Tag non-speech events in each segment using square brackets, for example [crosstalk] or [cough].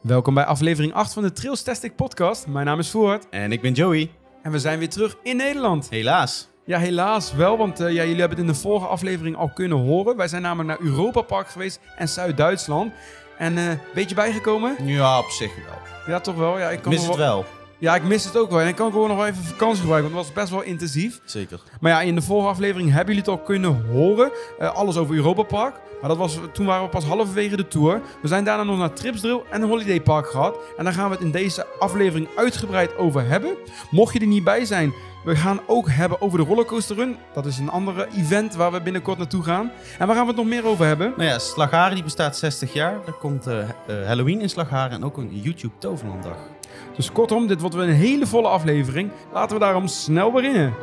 Welkom bij aflevering 8 van de Trails Tastic podcast. Mijn naam is Voort En ik ben Joey. en we zijn weer terug in Nederland. Helaas. Ja, helaas wel, want eh, ja, jullie hebben het in de vorige aflevering al kunnen horen. Wij zijn namelijk naar Europa Park geweest en Zuid-Duitsland. En eh beetje bijgekomen? Ja, op zich wel. Ja, toch wel. Ja, ik kan mis het wel. Ja, ik mis het ook wel. En ik kan gewoon nog wel even vakantie gebruiken, want het was best wel intensief. Zeker. Maar ja, in de vorige aflevering hebben jullie het al kunnen horen. Eh, alles over Europa Park. Maar dat was, toen waren we pas halverwege de tour. We zijn daarna nog naar Tripsdrill en Holiday Park gehad. En daar gaan we het in deze aflevering uitgebreid over hebben. Mocht je er niet bij zijn, we gaan ook hebben over de Rollercoaster Run. Dat is een andere event waar we binnenkort naartoe gaan. En waar gaan we het nog meer over hebben? Nou ja, Slagharen die bestaat 60 jaar. Er komt eh, eh, Halloween in Slagharen en ook een YouTube Toverlanddag. Dus kortom, dit wordt weer een hele volle aflevering. Laten we daarom snel beginnen.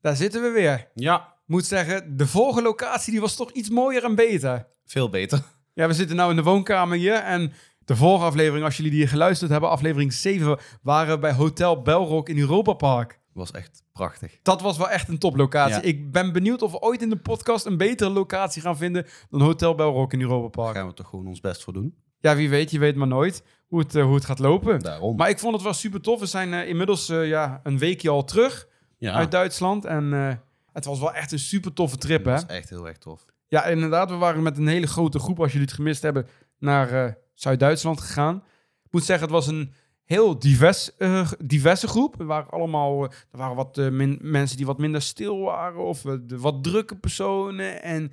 Daar zitten we weer. Ja, Moet zeggen, de vorige locatie die was toch iets mooier en beter. veel beter. Ja, we zitten nu in de woonkamer hier en de vorige aflevering, als jullie die geluisterd hebben, aflevering 7, waren we bij Hotel Belrock in Europa Park. Was echt prachtig. Dat was wel echt een toplocatie. Ja. Ik ben benieuwd of we ooit in de podcast een betere locatie gaan vinden dan Hotel Belrock in Europa Daar Park. gaan we toch gewoon ons best voor doen. Ja, wie weet, je weet maar nooit hoe het, eh, hoe het gaat lopen. Daarom. Maar ik vond het wel super tof. We zijn eh, inmiddels eh, ja, een weekje al terug ja, uit Duitsland. En het was wel echt een super toffe trip, hè? dat is echt heel erg tof. Ja, inderdaad. We waren met een hele grote groep, als jullie het gemist hebben, naar Zuid-Duitsland gegaan. Ik moet zeggen, het was een heel divers, eh, diverse groep. Er waren allemaal eh, er waren wat eh, min- mensen die wat minder stil waren, of de wat drukke personen en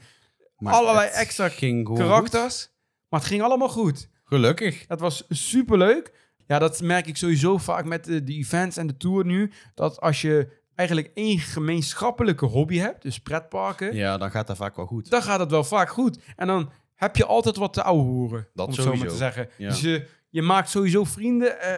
Maar Allerlei extra karakters. Maar het ging allemaal goed. Gelukkig. Het was super leuk. Ja, dat merk ik sowieso vaak met de, de events en de tour nu. Dat als je eigenlijk één gemeenschappelijke hobby hebt, dus pretparken, Ja, dan gaat dat vaak wel goed. dan gaat het wel vaak goed. En dan heb je altijd wat te ouwe horen, Dat om het zo maar sowieso. te zeggen. Ja. Dus je, je maakt sowieso vrienden. eh,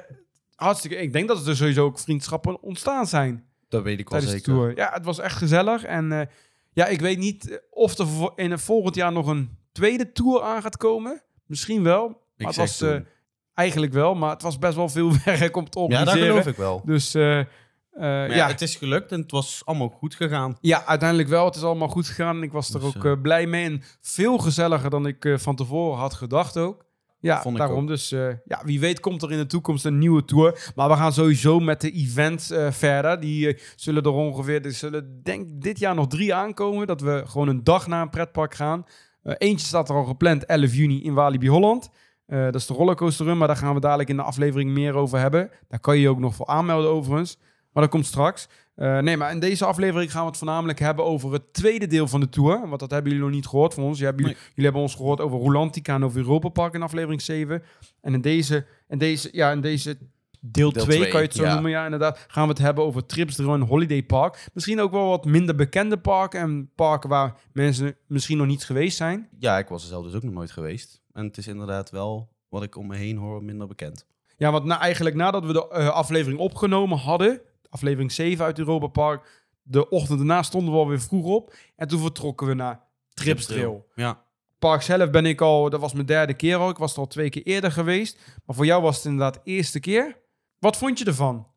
hartstikke. Ik denk dat er sowieso ook vriendschappen ontstaan zijn Dat weet ik wel de zeker. tour. Ja, het was echt gezellig. En eh, ja, ik weet niet eh, of er in het volgend jaar nog een tweede tour aan gaat komen. Misschien wel. Maar het was eh, toen. eigenlijk wel, maar het was best wel veel [laughs] werk om te Ja, organiseren. dat geloof ik wel. Dus eh, eh, ja, ja, het is gelukt en het was allemaal goed gegaan. ja, uiteindelijk wel. Het is allemaal goed gegaan. en Ik was er Dus, ook blij mee. En veel gezelliger dan ik eh, van tevoren had gedacht ook. Ja, Vond ik daarom. ook. Dus eh, ja, wie weet komt er in de toekomst een nieuwe tour. Maar we gaan sowieso met de events eh, verder. Die eh, zullen er ongeveer, er zullen denk dit jaar nog drie aankomen. Dat we gewoon een dag naar een pretpark gaan. Eentje staat er al gepland, 11 juni in Walibi Holland. Dat is de rollercoaster run, maar daar gaan we dadelijk in de aflevering meer over hebben. Daar kan je je ook nog voor aanmelden overigens. Maar dat komt straks. Eh, nee, maar in deze aflevering gaan we het voornamelijk hebben over het tweede deel van de tour. Want dat hebben jullie nog niet gehoord van ons. Jullie, jullie hebben ons gehoord over Rolantica en over Europa Park in aflevering 7. En in deze, in deze, ja, in deze deel Deel 2, twee, kan je het zo ja. noemen, ja, inderdaad, gaan we het hebben over Trips en Holiday Park. Misschien ook wel wat minder bekende parken en parken waar mensen misschien nog niet geweest zijn. Ja, ik was er zelf dus ook nog nooit geweest. En het is inderdaad wel, wat ik om me heen hoor, minder bekend. Ja, want na, eigenlijk nadat we de eh, aflevering opgenomen hadden, aflevering 7 uit Europa Park, de ochtend daarna stonden we alweer vroeg op. En toen vertrokken we naar Tripsdrill. Ja. Park zelf ben ik al, dat was mijn derde keer al. Ik was er al twee keer eerder geweest. Maar voor jou was het inderdaad de eerste keer. Wat vond je ervan?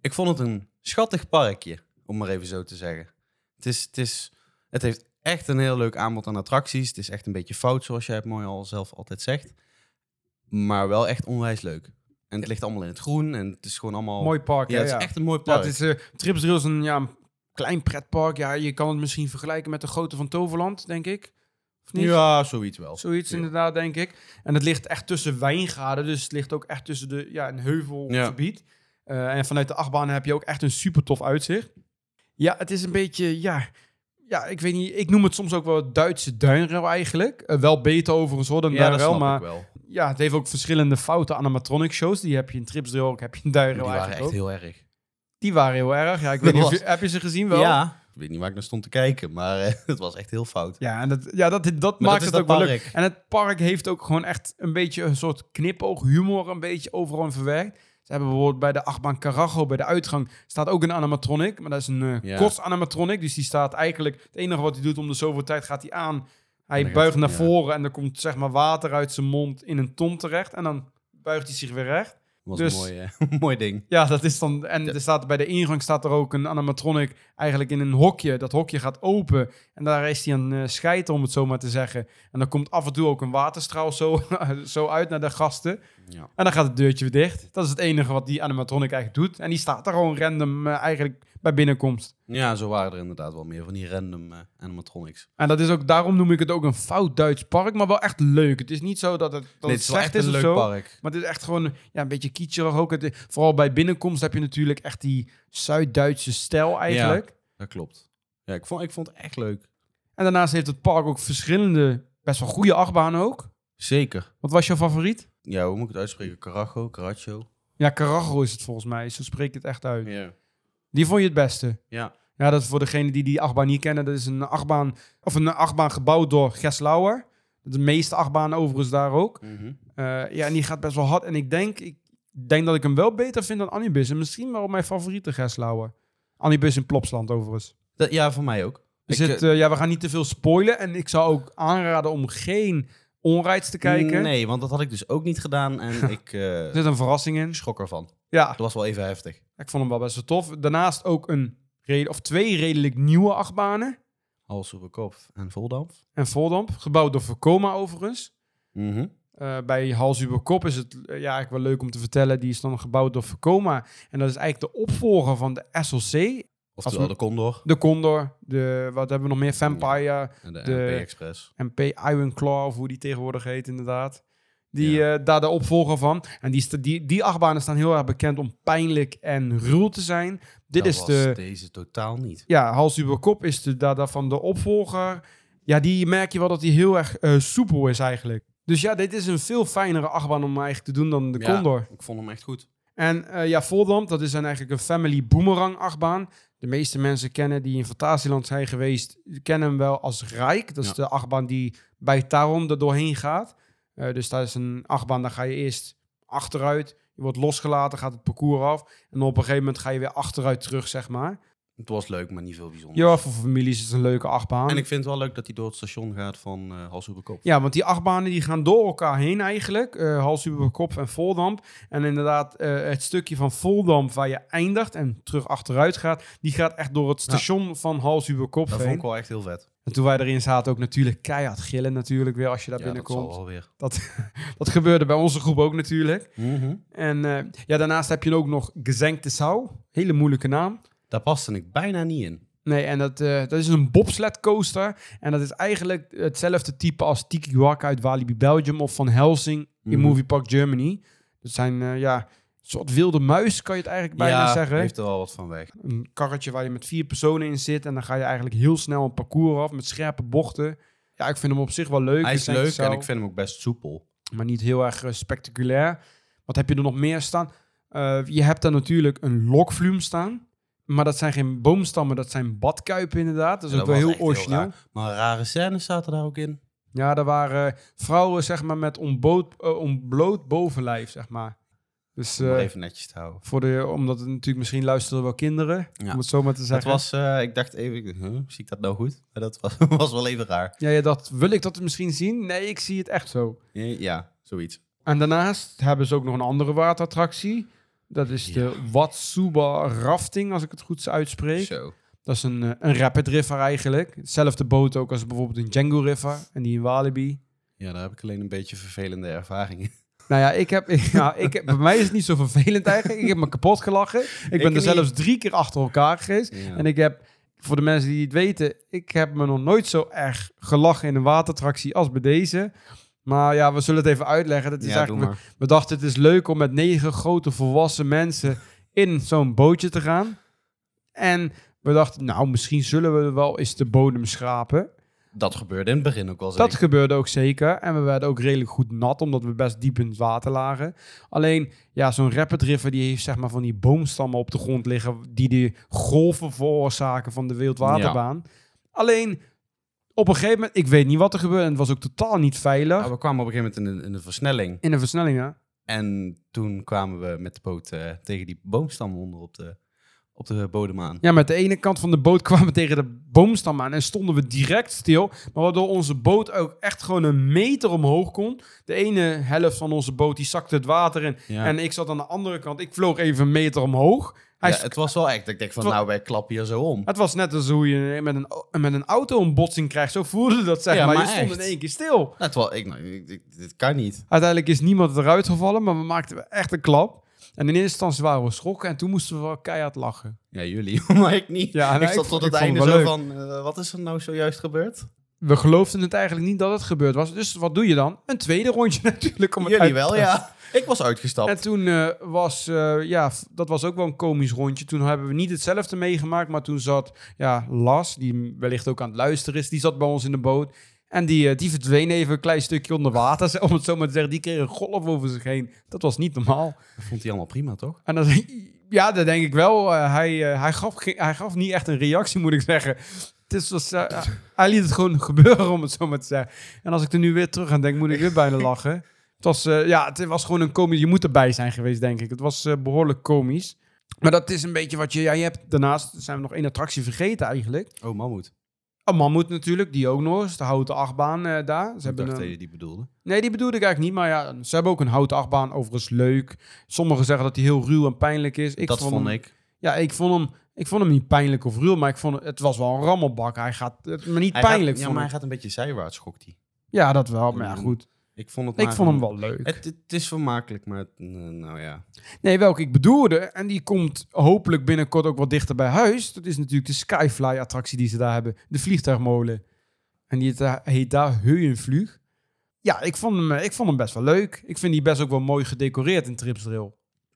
Ik vond het een schattig parkje, om maar even zo te zeggen. Het, is, het, is, het heeft echt een heel leuk aanbod aan attracties. Het is echt een beetje fout, zoals jij het mooi al zelf altijd zegt. Maar wel echt onwijs leuk. En het ligt allemaal in het groen en het is gewoon allemaal... Mooi park, Ja, hè? het ja. is echt een mooi park. het is, eh Tripsdrill is een, ja, een klein pretpark. Ja, je kan het misschien vergelijken met de grootte van Toverland, denk ik. Of niet? ja, zoiets wel. Zoiets Ja. inderdaad, denk ik. En het ligt echt tussen wijngaarden. Dus het ligt ook echt tussen de, ja, een heuvelgebied. Eh, en vanuit de achtbaan heb je ook echt een super tof uitzicht. Ja, het is een beetje, ja... Ja, ik weet niet. Ik noem het soms ook wel het Duitse duinrail eigenlijk. Eh, wel beter overigens hoor dan Ja, dat duinrail. snap Maar ik wel. Ja, het heeft ook verschillende foute animatronic shows. Die heb je in Tripsdrill ook, heb je in Die duinrail waren echt ook. heel erg. Die waren heel erg. Ja, ik weet niet of was- je, heb je ze gezien wel? Ja. Ik weet niet waar ik naar stond te kijken, maar eh, [laughs] het was echt heel fout. Ja, en dat, ja, dat, dat Maar maakt dat het ook wel leuk. En het park heeft ook gewoon echt een beetje een soort knipoog, humor, een beetje overal in verwerkt. Ze hebben bijvoorbeeld bij de achtbaan Carajo, bij de uitgang, staat ook een animatronic. Maar dat is een eh Ja. animatronic. Dus die staat eigenlijk, het enige wat hij doet om de zoveel tijd gaat hij aan. Hij buigt naar voren en er komt zeg maar water uit zijn mond in een ton terecht. En dan buigt hij zich weer recht. was Dus- een mooi, eh, [laughs] mooi ding. Ja, dat is dan. En er staat bij de ingang staat er ook een animatronic eigenlijk in een hokje. Dat hokje gaat open en daar is hij aan uh, scheiden, om het zo maar te zeggen. En dan komt af en toe ook een waterstraal zo, [laughs] zo uit naar de gasten. Ja. En dan gaat het deurtje weer dicht. Dat is het enige wat die animatronic eigenlijk doet. En die staat er gewoon random eh, eigenlijk bij binnenkomst. ja, zo waren er inderdaad wel meer van die random eh, animatronics. En dat is ook, daarom noem ik het ook een fout Duits park, maar wel echt leuk. Het is niet zo dat het, dat nee, het slecht echt is een leuk zo. park. Maar het is echt gewoon ja, een beetje kitscherig ook. Het, vooral bij binnenkomst heb je natuurlijk echt die Zuid-Duitse stijl eigenlijk. Dat klopt. Ja, ik vond, ik vond het echt leuk. En daarnaast heeft het park ook verschillende, best wel goede achtbanen ook. Zeker. Wat was jouw favoriet? Ja, hoe moet ik het uitspreken? Carajo, Caracho. Ja, Carajo is het volgens mij. Zo spreek ik het echt uit. Ja. Die vond je het beste? Ja. Ja, dat is voor degenen die die achtbaan niet kennen. Dat is een achtbaan, of een achtbaan gebouwd door Geslauer. De meeste achtbanen overigens daar ook. Mhm. Eh, ja, en die gaat best wel hard. En ik denk, ik denk dat ik hem wel beter vind dan Anibus. En misschien wel mijn favoriete Geslauer. Anibus in Plopsland overigens. Dat, ja, voor mij ook. Ik, eh, eh, ja, we gaan niet te veel spoilen. En ik zou ook aanraden om geen onrides te kijken. Nee, want dat had ik dus ook niet gedaan. En ik eh, Er zit een verrassing in. schrok ervan. Ja, Dat was wel even heftig. ik vond hem wel best wel tof. Daarnaast ook een of twee redelijk nieuwe achtbanen. Kop en voldamp. En Voldamp, gebouwd door Vekoma overigens. Mhm. Eh, bij Hals über Kop is het eh, ja, eigenlijk wel leuk om te vertellen. Die is dan gebouwd door Vekoma. En dat is eigenlijk de opvolger van de SLC. Oftewel we- de Condor De Condor. De, wat hebben we nog meer? Vampire. en de, de- MP Express. MP Iron Claw, of hoe die tegenwoordig heet inderdaad. Die, eh, daar de opvolger van. En die, die, die achtbanen staan heel erg bekend om pijnlijk en ruw te zijn. Dit Dat is was de... deze totaal niet. Ja, Hals Kop is de, daar, daarvan de opvolger. Ja, die merk je wel dat die heel erg eh, soepel is eigenlijk. Dus ja, dit is een veel fijnere achtbaan om eigenlijk te doen dan de Ja. Condor. Ik vond hem echt goed. En eh, ja, Voldamp, dat is dan eigenlijk een family boomerang achtbaan. De meeste mensen kennen die in Fantasieland zijn geweest, kennen hem wel als Rijk. Dat is Ja. de achtbaan die bij Taron er doorheen gaat. Eh, dus dat is een achtbaan, daar ga je eerst achteruit. Je wordt losgelaten, gaat het parcours af. En op een gegeven moment ga je weer achteruit terug, zeg maar. Het was leuk, maar niet veel bijzonders. Ja, voor families is het een leuke achtbaan. En ik vind het wel leuk dat hij door het station gaat van eh Hals op de kop. Ja, want die achtbanen die gaan door elkaar heen eigenlijk. eh Hals über Kop en Voldamp. En inderdaad, eh, het stukje van Voldamp waar je eindigt en terug achteruit gaat, die gaat echt door het station van Hals über Kop Dat vond ik wel echt heel vet. En toen wij erin zaten ook natuurlijk keihard gillen natuurlijk weer als je daar Ja, dat binnenkomt. zal wel weer. [laughs] Dat gebeurde bij onze groep ook natuurlijk. Mhm. En eh, ja, daarnaast heb je ook nog Gezenkte Sau. Hele moeilijke naam. Daar paste ik bijna niet in. Nee, en dat, eh, dat is een bobsled coaster. En dat is eigenlijk hetzelfde type als Tiki Waka uit Walibi Belgium of van Helsing in Mhm. Movie Park Germany. Dat zijn eh, ja, een soort wilde muis, kan je het eigenlijk bijna ja, zeggen. heeft er wel wat van weg. Een karretje waar je met vier personen in zit. En dan ga je eigenlijk heel snel een parcours af met scherpe bochten. Ja, ik vind hem op zich wel leuk. Hij is leuk en ik vind hem ook best soepel. Maar niet heel erg eh, spectaculair. Wat heb je er nog meer staan? Je hebt daar natuurlijk een lokvloem staan. Maar dat zijn geen boomstammen, dat zijn badkuipen inderdaad. Dat is Ja, ook dat wel heel origineel. raar. Maar rare scènes zaten daar ook in. Ja, daar waren vrouwen zeg maar met eh, ontbloot bovenlijf, zeg maar. Dus eh, even netjes te houden. voor de, omdat het natuurlijk misschien luisteren wel kinderen, Ja. om het zo maar te Dat zeggen. was, eh, ik dacht even, huh, zie ik dat nou goed? Maar dat was, [laughs] was wel even raar. Ja, je dacht, wil ik dat misschien zien? Nee, ik zie het echt zo. Ja, Ja, zoiets. En daarnaast hebben ze ook nog een andere waterattractie. Dat is de Watsuba Rafting, als ik het goed uitspreek. Zo. Dat is een, eh, een rapid river eigenlijk. Hetzelfde boot ook als bijvoorbeeld een Django River en die in Walibi. Ja, daar heb ik alleen een beetje vervelende ervaringen. Nou ja, ik heb, [laughs] ja, ik heb, bij mij is het niet zo vervelend eigenlijk. Ik heb me kapot gelachen. Ik ben Ik er niet. zelfs drie keer achter elkaar geweest. Ja. En ik heb, voor de mensen die het weten, ik heb me nog nooit zo erg gelachen in een waterattractie als bij deze. Maar ja, we zullen het even uitleggen. Dat is ja, eigenlijk, we, we dachten het is leuk om met negen grote volwassen mensen in zo'n bootje te gaan. En we dachten, nou, misschien zullen we wel eens de bodem schrapen. Dat gebeurde in het begin ook wel Dat gebeurde ook zeker. En we werden ook redelijk goed nat, omdat we best diep in het water lagen. Alleen, ja, zo'n rapid river die heeft zeg maar van die boomstammen op de grond liggen... die de golven veroorzaken van de wildwaterbaan. Alleen, op een gegeven moment, ik weet niet wat er gebeurde... en het was ook totaal niet veilig. Ja, we kwamen op een gegeven moment in de, in de versnelling. In de versnellingen. En toen kwamen we met de boot eh, tegen die boomstam onder op de, op de bodem aan. Ja, met de ene kant van de boot kwamen we tegen de boomstam aan en stonden we direct stil. Maar waardoor onze boot ook echt gewoon een meter omhoog kon. De ene helft van onze boot die zakte het water in. Ja. En ik zat aan de andere kant. Ik vloog even een meter omhoog. Hij Ja, sk- het was wel echt. Ik denk van, nou, wij klappen hier zo om. het was net als hoe je met een, met een auto een botsing krijgt. Zo voelde dat, zeg Ja, maar. maar je stond echt. in één keer stil. Nou, het was, ik, nou, ik- ik- dit kan niet. Uiteindelijk is niemand eruit gevallen, maar we maakten echt een klap. En in eerste instantie waren we geschrokken en toen moesten we wel keihard lachen. Ja, jullie, [laughs] maar ik niet. Ja, ik zat ik tot het einde het zo van, eh, wat is er nou zojuist gebeurd? We geloofden het eigenlijk niet dat het gebeurd was. Dus wat doe je dan? Een tweede rondje [laughs] natuurlijk. Om het Jullie wel, ja. Ik was uitgestapt. En toen eh, was, eh, ja, dat was ook wel een komisch rondje. Toen hebben we niet hetzelfde meegemaakt, maar toen zat, ja, Las, die wellicht ook aan het luisteren is, die zat bij ons in de boot. En die, eh, die verdween even een klein stukje onder water, [laughs] om het zo maar te zeggen. Die kreeg een golf over zich heen. Dat was niet normaal. Dat vond hij allemaal prima, toch? En dan, ja, dat denk ik wel. Eh, hij, eh, hij, gaf, hij gaf niet echt een reactie, moet ik zeggen. Het is, was, hij liet het gewoon [laughs] gebeuren, om het zo maar te zeggen. En als ik er nu weer terug aan denk, moet ik weer bijna [laughs] lachen. Het was, ja, het was gewoon een komisch... Je moet erbij zijn geweest, denk ik. Het was eh, behoorlijk komisch. Maar dat is een beetje wat je... Ja, je hebt daarnaast zijn we nog één attractie vergeten eigenlijk. Oh, mammoet. Een mammoet natuurlijk, die ook nog eens. De houten achtbaan eh, daar. Ze Ik hebben dacht een- dat je die bedoelde. Nee, die bedoelde ik eigenlijk niet. Maar ja, ze hebben ook een houten achtbaan. Overigens leuk. Sommigen zeggen dat die heel ruw en pijnlijk is. Ik dat vond hem- ik. Ja, ik vond hem, ik vond hem niet pijnlijk of ruw, maar ik vond het, het was wel een rammelbak. Hij gaat het me niet Hij pijnlijk. gaat, ja, maar hij gaat een beetje zijwaarts, schokt hij. ja, dat wel. Maar ja, Mm. goed. Ik vond het Ik maar vond hem wel leuk. Het, het is vermakelijk, maar het- eh, nou ja. Nee, welke ik bedoelde, en die komt hopelijk binnenkort ook wat dichter bij huis. Dat is natuurlijk de Skyfly-attractie die ze daar hebben. De vliegtuigmolen. En die heet, daar- heet daar Heuenvlieg. Ja, ik vond, hem, eh, ik vond hem best wel leuk. Ik vind die best ook wel mooi gedecoreerd in Tripsdrill.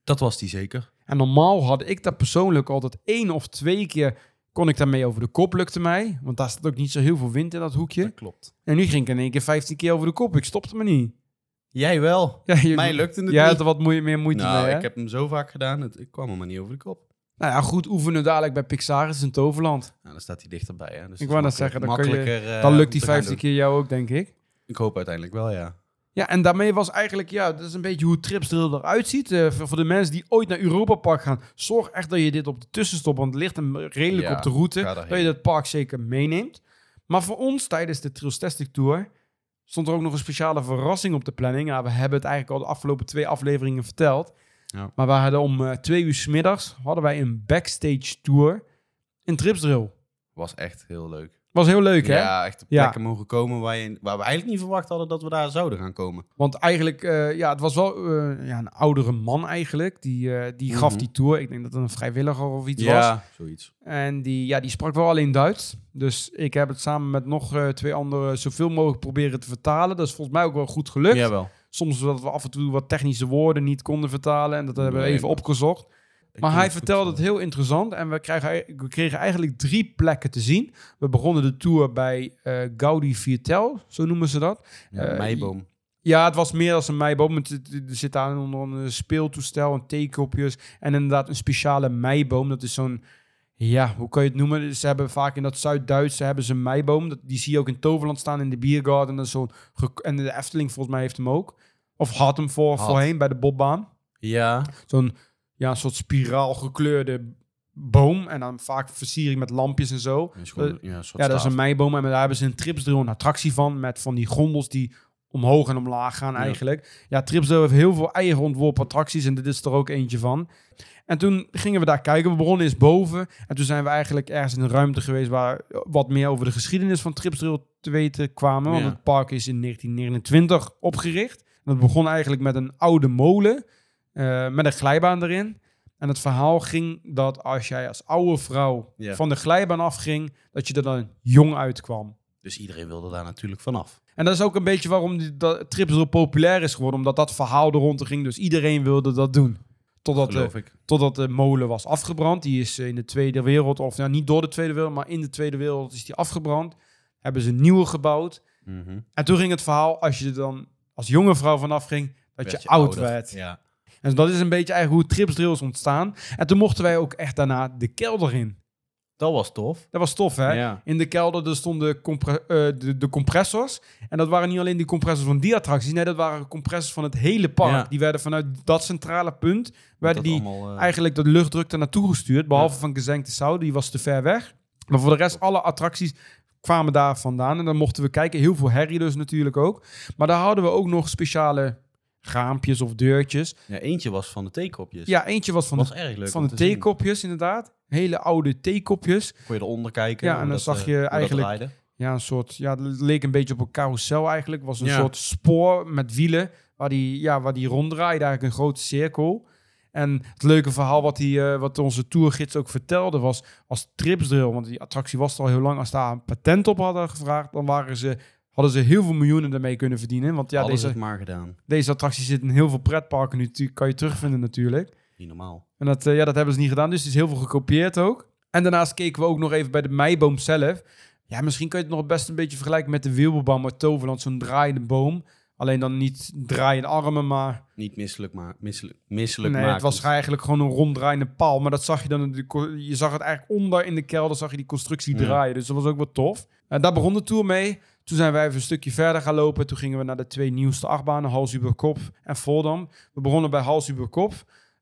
Dat was die zeker. En normaal had ik daar persoonlijk altijd één of twee keer... kon ik daarmee over de kop, lukte mij. Want daar staat ook niet zo heel veel wind in dat hoekje. Dat klopt. En nu ging ik in één keer 15 keer over de kop. Ik stopte me niet. Jij wel. [laughs] Ja, je, Mij lukte het Jij niet. had er wat moe- meer moeite nou, mee, hè? ik heb hem zo vaak gedaan, het, ik kwam er maar niet over de kop. Nou ja, goed oefenen dadelijk bij Pixaris in Toverland. Nou, dan staat hij dichterbij. Hè? Dus Ik wou net zeggen, dan, je, eh, dan om lukt die te gaan 15 doen. keer jou ook, denk ik. Ik hoop uiteindelijk wel, ja. Ja, en daarmee was eigenlijk, ja, dat is een beetje hoe Tripsdrill eruit ziet. Eh, voor, voor de mensen die ooit naar Europa Park gaan, zorg echt dat je dit op de tussenstop, want het ligt hem redelijk Ja, op de route, dat je dat park zeker meeneemt. Maar voor ons tijdens de Trailstastic Tour stond er ook nog een speciale verrassing op de planning. Ja, we hebben het eigenlijk al de afgelopen twee afleveringen verteld. Ja. Maar we hadden om eh, twee uur 's middags hadden wij een backstage tour in Tripsdrill. Was echt heel leuk. Was heel leuk, hè? Ja, echt op Ja. plekken mogen komen waar, je, waar we eigenlijk niet verwacht hadden dat we daar zouden gaan komen. Want eigenlijk, eh, ja, het was wel eh, ja, een oudere man eigenlijk. Die, eh, die gaf Mhm. die tour. Ik denk dat het een vrijwilliger of iets was. zoiets. En die, ja, die sprak wel alleen Duits. Dus ik heb het samen met nog twee anderen zoveel mogelijk proberen te vertalen. Dat is volgens mij ook wel goed gelukt. Jawel. Soms dat we af en toe wat technische woorden niet konden vertalen. En dat hebben we even opgezocht. Maar hij vertelde het eh, heel interessant. En we, krijgen, we kregen eigenlijk drie plekken te zien. We begonnen de tour bij eh, Gaudi Viertel, zo noemen ze dat. Ja, eh, meiboom. Ja, het was meer als een meiboom. Er zit daar onder een speeltoestel en theekopjes. En inderdaad een speciale meiboom. Dat is zo'n, ja, hoe kan je het noemen? Ze hebben vaak in dat Zuid-Duitse hebben ze een meiboom. Die zie je ook in Toverland staan in de is zo'n ge- en de Efteling volgens mij heeft hem ook. Of had hem voor, Had. voorheen bij de bobbaan. Ja, Zo'n ja, een soort spiraal gekleurde boom. En dan vaak versiering met lampjes en zo. dat is gewoon, ja, Ja, dat is een meiboom. En daar hebben ze een Tripsdrill een attractie van. Met van die gondels die omhoog en omlaag gaan Ja. eigenlijk. Ja, Tripsdrill heeft heel veel eigen ontworpen attracties. En dit is er ook eentje van. En toen gingen we daar kijken. We begonnen eens boven. En toen zijn we eigenlijk ergens in een ruimte geweest... waar wat meer over de geschiedenis van Tripsdrill te weten kwamen. Want Ja. het park is in 1929 opgericht. En dat begon eigenlijk met een oude molen... eh, met een glijbaan erin. En het verhaal ging dat als jij als oude vrouw Ja. van de glijbaan afging, dat je er dan jong uitkwam. Dus iedereen wilde daar natuurlijk vanaf. En dat is ook een beetje waarom die, dat Trips zo populair is geworden, omdat dat verhaal er rond ging. Dus iedereen wilde dat doen. Totdat de, ik. totdat de molen was afgebrand. Die is eh, in de Tweede Wereld, of nou, niet door de Tweede Wereld, maar in de Tweede Wereld is die afgebrand. Hebben ze een nieuwe gebouwd. Mhm. En toen ging het verhaal, als je er dan als jonge vrouw vanaf ging, dat Werd je, oud ouder. werd. Ja. En dat is een beetje eigenlijk hoe Trips Drill is ontstaan. En toen mochten wij ook echt daarna de kelder in. Dat was tof. Dat was tof, hè? Ja. In de kelder er stonden compre- eh, de, de compressors. En dat waren niet alleen die compressors van die attracties. Nee, dat waren compressors van het hele park. Ja. Die werden vanuit dat centrale punt... werden die allemaal, eh, eigenlijk de luchtdruk er naartoe gestuurd. Behalve van Gezenkte Sau, die was te ver weg. Maar voor de rest, alle attracties kwamen daar vandaan. En dan mochten we kijken. Heel veel herrie dus natuurlijk ook. Maar daar hadden we ook nog speciale raampjes of deurtjes. Ja, eentje was van de theekopjes. Ja, eentje was van was de, erg leuk van de zien. theekopjes inderdaad. Hele oude theekopjes. Kon je eronder kijken. Ja, en dan dat, zag eh, je eigenlijk-. Ja, een soort, ja, het leek een beetje op een carousel eigenlijk. Was een Ja. soort spoor met wielen waar die, ja, waar die ronddraaide, eigenlijk een grote cirkel. En het leuke verhaal wat, die, eh, wat onze tourgids ook vertelde was als tripsdrill, want die attractie was er al heel lang, als daar een patent op hadden gevraagd, dan waren ze, hadden ze heel veel miljoenen ermee kunnen verdienen. Want ja, deze, het maar gedaan. deze attractie zit in heel veel pretparken nu, kan je terugvinden natuurlijk. Niet normaal. En dat, eh, ja, dat hebben ze niet gedaan, dus het is heel veel gekopieerd ook. En daarnaast keken we ook nog even bij de meiboom zelf. Ja, misschien kan je het nog best een beetje vergelijken met de wielbelboom uit Toverland, zo'n draaiende boom. Alleen dan niet draaiende armen, maar Niet misselijk, maar misselijk, misselijk nee, het was eigenlijk gewoon een ronddraaiende paal. Maar dat zag je dan, je zag het eigenlijk onder in de kelder, zag je die constructie Ja. draaien. Dus dat was ook wel tof. En daar begon de tour mee. Toen zijn wij even een stukje verder gaan lopen. Toen gingen we naar de twee nieuwste achtbanen, Hals über Kop en Voldam. We begonnen bij Hals über Kop.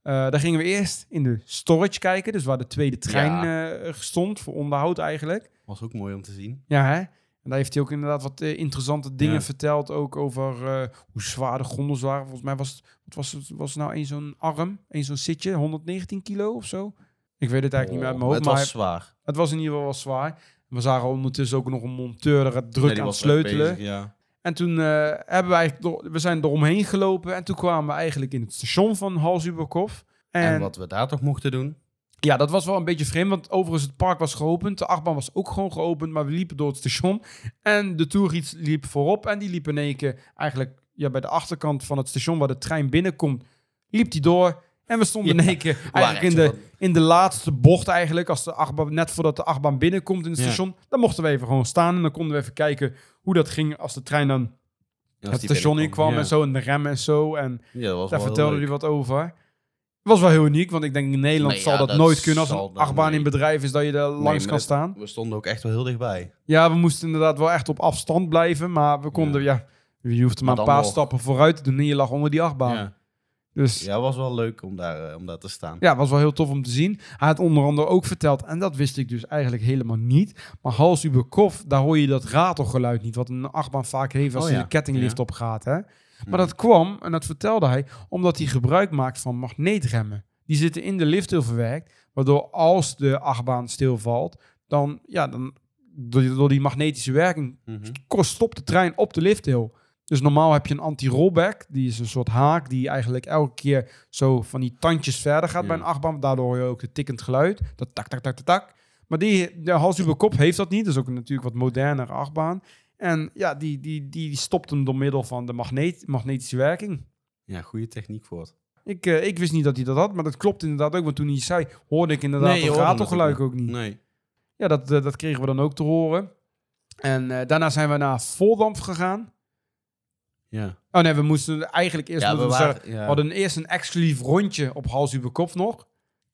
Eh, daar gingen we eerst in de storage kijken, dus waar de tweede trein eh, stond, voor onderhoud eigenlijk. Was ook mooi om te zien. Ja, hè? En daar heeft hij ook inderdaad wat eh, interessante dingen Ja. verteld. Ook over hoe zwaar de gondels waren. Volgens mij was het, wat was het, was nou één zo'n arm, één zo'n zitje, 119 kilo of zo. Ik weet het eigenlijk niet meer uit mijn Oh, hoofd, Het maar was zwaar. het was in ieder geval wel zwaar. We zagen ondertussen ook nog een monteur er druk Nee, aan het sleutelen. bezig, ja. En toen eh, hebben we eigenlijk door, we zijn eromheen gelopen. En toen kwamen we eigenlijk in het station van Hals über Kopf. En, En, wat we daar toch mochten doen. ja, dat was wel een beetje vreemd, want overigens het park was geopend. De achtbaan was ook gewoon geopend, maar we liepen door het station. En de toergids liep voorop en die liep in één keer eigenlijk ja, bij de achterkant van het station waar de trein binnenkomt, liep die door. En we stonden Ja, in één keer eigenlijk in de, in de laatste bocht eigenlijk, als de achtbaan, net voordat de achtbaan binnenkomt in het Ja. station. Dan mochten we even gewoon staan en dan konden we even kijken hoe dat ging als de trein dan het station inkwam en zo en de rem en zo. En daar wel vertelde leuk. hij wat over. was wel heel uniek, want ik denk in Nederland Nee, zal dat, dat nooit kunnen als een achtbaan in bedrijf is dat je er langs kan staan. We stonden ook echt wel heel dichtbij. Ja, we moesten inderdaad wel echt op afstand blijven, maar we konden, ja, je hoefde maar, Maar een paar nog. stappen vooruit te doen en je lag onder die achtbaan. Ja. Dus ja, was wel leuk om daar, eh, om daar te staan. Ja, was wel heel tof om te zien. Hij had onder andere ook verteld, en dat wist ik dus eigenlijk helemaal niet. Maar hals Kopf, daar hoor je dat ratelgeluid niet, wat een achtbaan vaak heeft als Oh hij ja, de kettinglift ja. op gaat. Hè? Maar dat kwam, en dat vertelde hij, omdat hij gebruik maakt van magneetremmen. Die zitten in de lifthill verwerkt, waardoor als de achtbaan stilvalt, dan, ja, dan door die, magnetische werking kost- stopt de trein op de lifthill. Dus normaal heb je een anti-rollback. Die is een soort haak die eigenlijk elke keer zo van die tandjes verder gaat Ja. bij een achtbaan. Daardoor hoor je ook het tikkend geluid. Dat tak, tak, tak, tak, tak. Maar die, de hals über kop heeft dat niet. Dat is ook een natuurlijk wat modernere achtbaan. En ja, die, die, die stopt hem door middel van de magneet, magnetische werking. Ja, goede techniek voor het. Ik, eh, ik wist niet dat hij dat had, maar dat klopt inderdaad ook. Want toen hij zei, hoorde ik inderdaad Nee, dat ratelgeluid ook niet. Nee. Ja, dat, eh, dat kregen we dan ook te horen. En eh, daarna zijn we naar Voldamp gegaan. Ja. Oh nee, we moesten eigenlijk eerst Ja, we moeten we waren... zeggen, ja. we hadden eerst een exclusief rondje op hals über kop nog.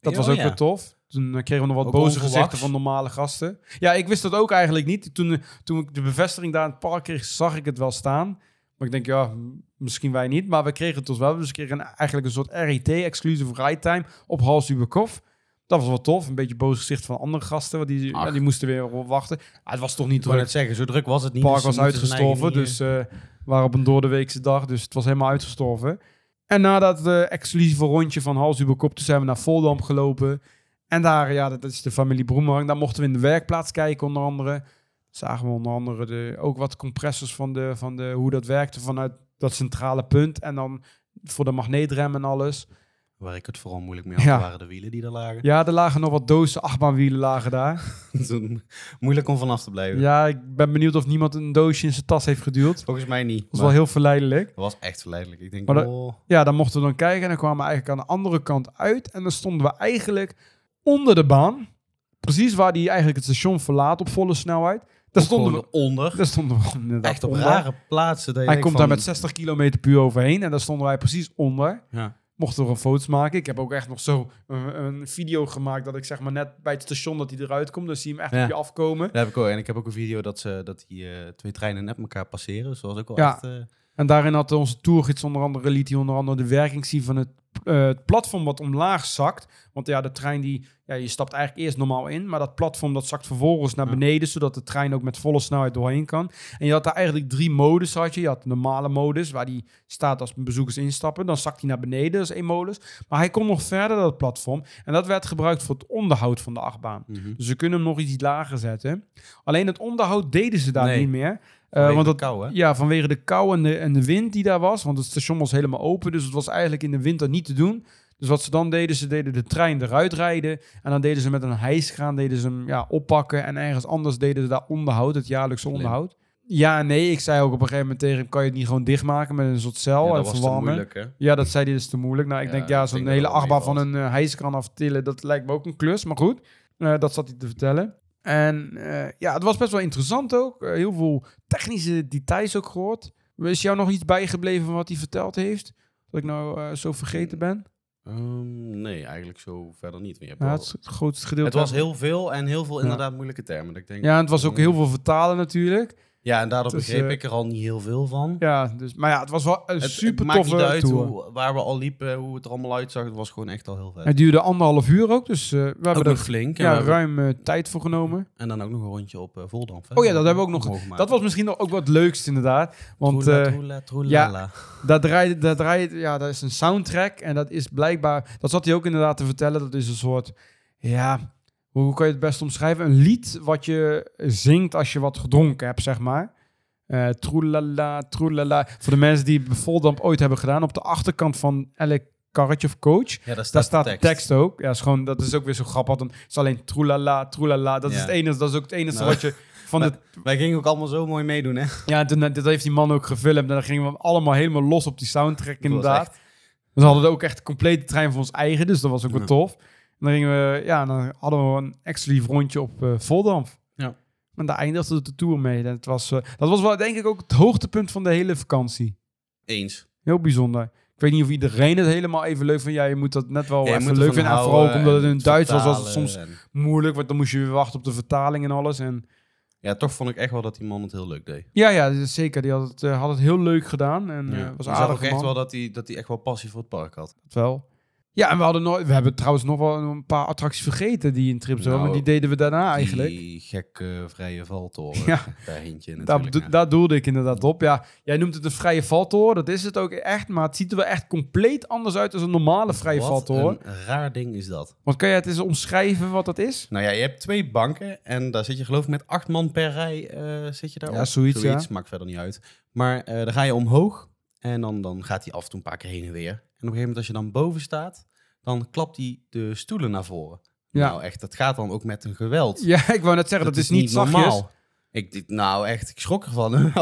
Dat Ja, was oh ook ja. weer tof. Toen eh, kregen we nog wat Ook boze onverwachts. gezichten van normale gasten. Ja, ik wist dat ook eigenlijk niet. Toen, eh, toen ik de bevestiging daar in het park kreeg, zag ik het wel staan. Maar ik denk, ja, m- misschien wij niet. Maar we kregen het dus wel. Dus we kregen een- eigenlijk een soort RIT, exclusive ride time, op hals. Dat was wel tof. Een beetje boze gezicht van andere gasten. Want die, Ach. ja, die moesten weer wachten. Ah, het was toch niet Ik wou druk. net zeggen, zo druk was het niet. Het park dus was ze moeten zijn eigen uitgestorven, dus eh waren op een doordeweekse dag, dus het was helemaal uitgestorven. En na dat eh, exclusieve rondje van Hals toen zijn we naar Voldam gelopen. En daar, ja, dat is de familie Broemerang, daar mochten we in de werkplaats kijken onder andere. Zagen we onder andere de, ook wat compressors van, de, van de, hoe dat werkte vanuit dat centrale punt. En dan voor de magneetrem en alles. Waar ik het vooral moeilijk mee had, Ja. waren de wielen die er lagen. Ja, er lagen nog wat dozen achtbaanwielen lagen daar. [laughs] Moeilijk om vanaf te blijven. Ja, ik ben benieuwd of niemand een doosje in zijn tas heeft geduwd. Dat Volgens mij niet. was maar wel heel verleidelijk. Dat was echt verleidelijk. Ik denk, Maar dat- oh, Ja, dan mochten we dan kijken en dan kwamen we eigenlijk aan de andere kant uit. En dan stonden we eigenlijk onder de baan. Precies waar die eigenlijk het station verlaat op volle snelheid. Daar stonden we, onder. daar stonden we Echt op onder. rare plaatsen. Dat Hij komt van, daar met 60 km per uur overheen en daar stonden wij precies onder. Ja. Mochten we een foto's maken. Ik heb ook echt nog zo een, een video gemaakt dat ik zeg maar net bij het station dat hij eruit komt. Dan zie je hem echt Ja. op je afkomen. Dat heb ik ook. En ik heb ook een video dat, ze, dat die eh, twee treinen net elkaar passeren. Dus dat was ook wel Ja. echt... eh, En daarin had onze tourgids onder andere, liet hij onder andere de werking zien van het, eh, het platform wat omlaag zakt. Want ja, de trein die, ja, je stapt eigenlijk eerst normaal in, maar dat platform dat zakt vervolgens naar Ja. beneden, zodat de trein ook met volle snelheid doorheen kan. En je had daar eigenlijk drie modus had je. Je had de normale modus, waar die staat als bezoekers instappen. Dan zakt hij naar beneden, dat is één modus. Maar hij kon nog verder, dat platform. En dat werd gebruikt voor het onderhoud van de achtbaan. mhm. Dus ze kunnen hem nog iets lager zetten. Alleen het onderhoud deden ze daar Nee. niet meer. Eh, Vanwege want de dat, kou, hè? ja, vanwege de kou en de, en de wind die daar was. Want het station was helemaal open. Dus het was eigenlijk in de winter niet te doen. Dus wat ze dan deden, ze deden de trein eruit rijden. En dan deden ze met een hijskraan deden ze hem ja, oppakken. En ergens anders deden ze daar onderhoud, het jaarlijkse onderhoud. Ja, en nee. Ik zei ook op een gegeven moment tegen hem, kan je het niet gewoon dichtmaken met een soort cel Ja, en dat was te verwarmen? moeilijk, hè? Ja, dat zei hij, dat is te moeilijk. Nou, ik Ja, denk, ja, zo'n hele achtbaan van een uh, hijskraan aftillen, dat lijkt me ook een klus. Maar goed, eh, dat zat hij te vertellen. En eh, ja, het was best wel interessant ook. Eh, heel veel technische details ook gehoord. Is jou nog iets bijgebleven van wat hij verteld heeft? Dat ik nou eh, zo vergeten ben? Ehm, nee, eigenlijk zo verder niet. Je hebt Ja, het, het grootste gedeelte. het was heel veel en heel veel Ja. inderdaad moeilijke termen. Dat ik denk, Ja, en het was ook heel veel vertalen natuurlijk. Ja, en daardoor begreep eh, ik er al niet heel veel van. Ja, dus, maar ja, het was wel een Het, super het maakt toffe niet uit hoe, waar we al liepen, hoe het er allemaal uitzag. Het was gewoon echt al heel vet. Het duurde anderhalf uur ook, dus eh, we ook hebben er flink. ja, ruim eh, tijd voor genomen. en dan ook nog een rondje op uh, Voldamp. Oh ja, dat hebben we ook nog. maken. Dat was misschien ook wat leukst inderdaad. Want Troela, troela, troelala. daar draait, daar draait, ja, dat is een soundtrack. En dat is blijkbaar, dat zat hij ook inderdaad te vertellen. Dat is een soort, ja, hoe kan je het best omschrijven? Een lied wat je zingt als je wat gedronken hebt, zeg maar. Eh troelala, troelala. Voor de mensen die Voldamp ooit hebben gedaan, op de achterkant van elk karretje of coach. Ja, daar staat, Daar staat de tekst ook. Ja, is gewoon, dat is ook weer zo grappig. Dan is alleen troelala, troelala. Dat is het enige, dat is ook het enige Nou, wat je van de Wij gingen ook allemaal zo mooi meedoen, hè? ja, toen, dat heeft die man ook gefilmd. En dan gingen we allemaal helemaal los op die soundtrack, inderdaad. echt- We hadden ook echt een complete trein voor ons eigen, dus dat was ook wel Ja. tof. En dan gingen we, ja, dan hadden we een exclusief rondje op eh Voldamp. Ja. En daar eindigde de tour mee. En het was, eh, dat was wel, denk ik, ook het hoogtepunt van de hele vakantie. Eens. Heel bijzonder. Ik weet niet of iedereen het helemaal even leuk vindt. Ja, je moet dat net wel Ja, even leuk vinden. En vooral ook omdat het in Duits was, was het soms en- moeilijk. Want dan moest je weer wachten op de vertaling en alles. En Ja, toch vond ik echt wel dat die man het heel leuk deed. ja, ja, zeker. Die had het, eh, had het heel leuk gedaan. En Ja. was je zag aardig ook echt wel dat hij, dat echt wel passie voor het park had. Dat wel. Ja, en we hadden nooit. We hebben trouwens nog wel een paar attracties vergeten die in Trips Nou, maar die deden we daarna eigenlijk. Die gekke vrije valtoren. [laughs] Ja. Daar hint je Daar, natuurlijk daar doelde ik inderdaad op. Ja, jij noemt het een vrije valtoren. Dat is het ook echt. Maar het ziet er wel echt compleet anders uit dan een normale vrije Wat valtoren. een raar ding is dat. Want kan jij het eens omschrijven wat dat is? Nou ja, je hebt twee banken en daar zit je geloof ik met acht man per rij eh, zit je daar Ja, op. zoiets, ja. maakt verder niet uit. Maar eh, dan ga je omhoog en dan, dan gaat hij af en toe een paar keer heen en weer. En op een gegeven moment als je dan boven staat, dan klapt hij de stoelen naar voren. Ja. Nou echt, dat gaat dan ook met een geweld. Ja, ik wou net zeggen, dat, is niet zachtjes. normaal. Ik, nou echt, ik schrok ervan. [laughs]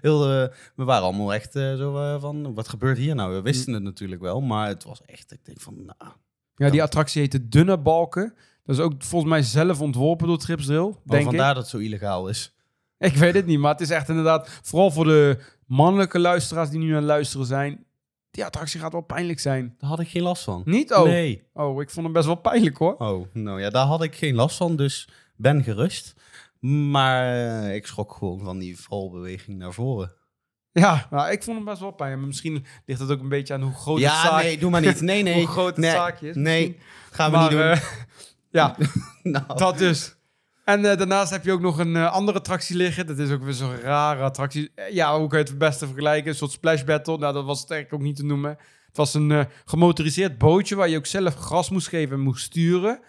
Heel, eh, we waren allemaal echt eh, zo eh, van, wat gebeurt hier nou? We wisten het natuurlijk wel, maar het was echt, ik denk van, nou, Ja, die attractie heette Dunne Balken. Dat is ook volgens mij zelf ontworpen door Tripsdrill, oh, denk ik. vandaar dat het zo illegaal is. Ik weet het niet, maar het is echt inderdaad... Vooral voor de mannelijke luisteraars die nu aan het luisteren zijn... Die attractie gaat wel pijnlijk zijn. Daar had ik geen last van. Niet? Oh, Nee. oh ik vond hem best wel pijnlijk hoor. Oh, nou ja, daar had ik geen last van, dus ben gerust. Maar eh, ik schrok gewoon van die valbeweging naar voren. Ja, nou, ik vond hem best wel. Maar misschien ligt het ook een beetje aan hoe groot het ja, zaak, nee, doe maar niet. Nee, [laughs] nee. hoe groot het nee, zaakje is. Nee, gaan we Maar, niet doen. eh, ja, [laughs] nou, dat dus. En eh, daarnaast heb je ook nog een eh, andere attractie liggen. Dat is ook weer zo'n rare attractie. Eh, ja, hoe kan je het het beste vergelijken? Een soort splash battle. Nou, dat was het eigenlijk ook niet te noemen. Het was een gemotoriseerd bootje waar je ook zelf gas moest geven en moest sturen.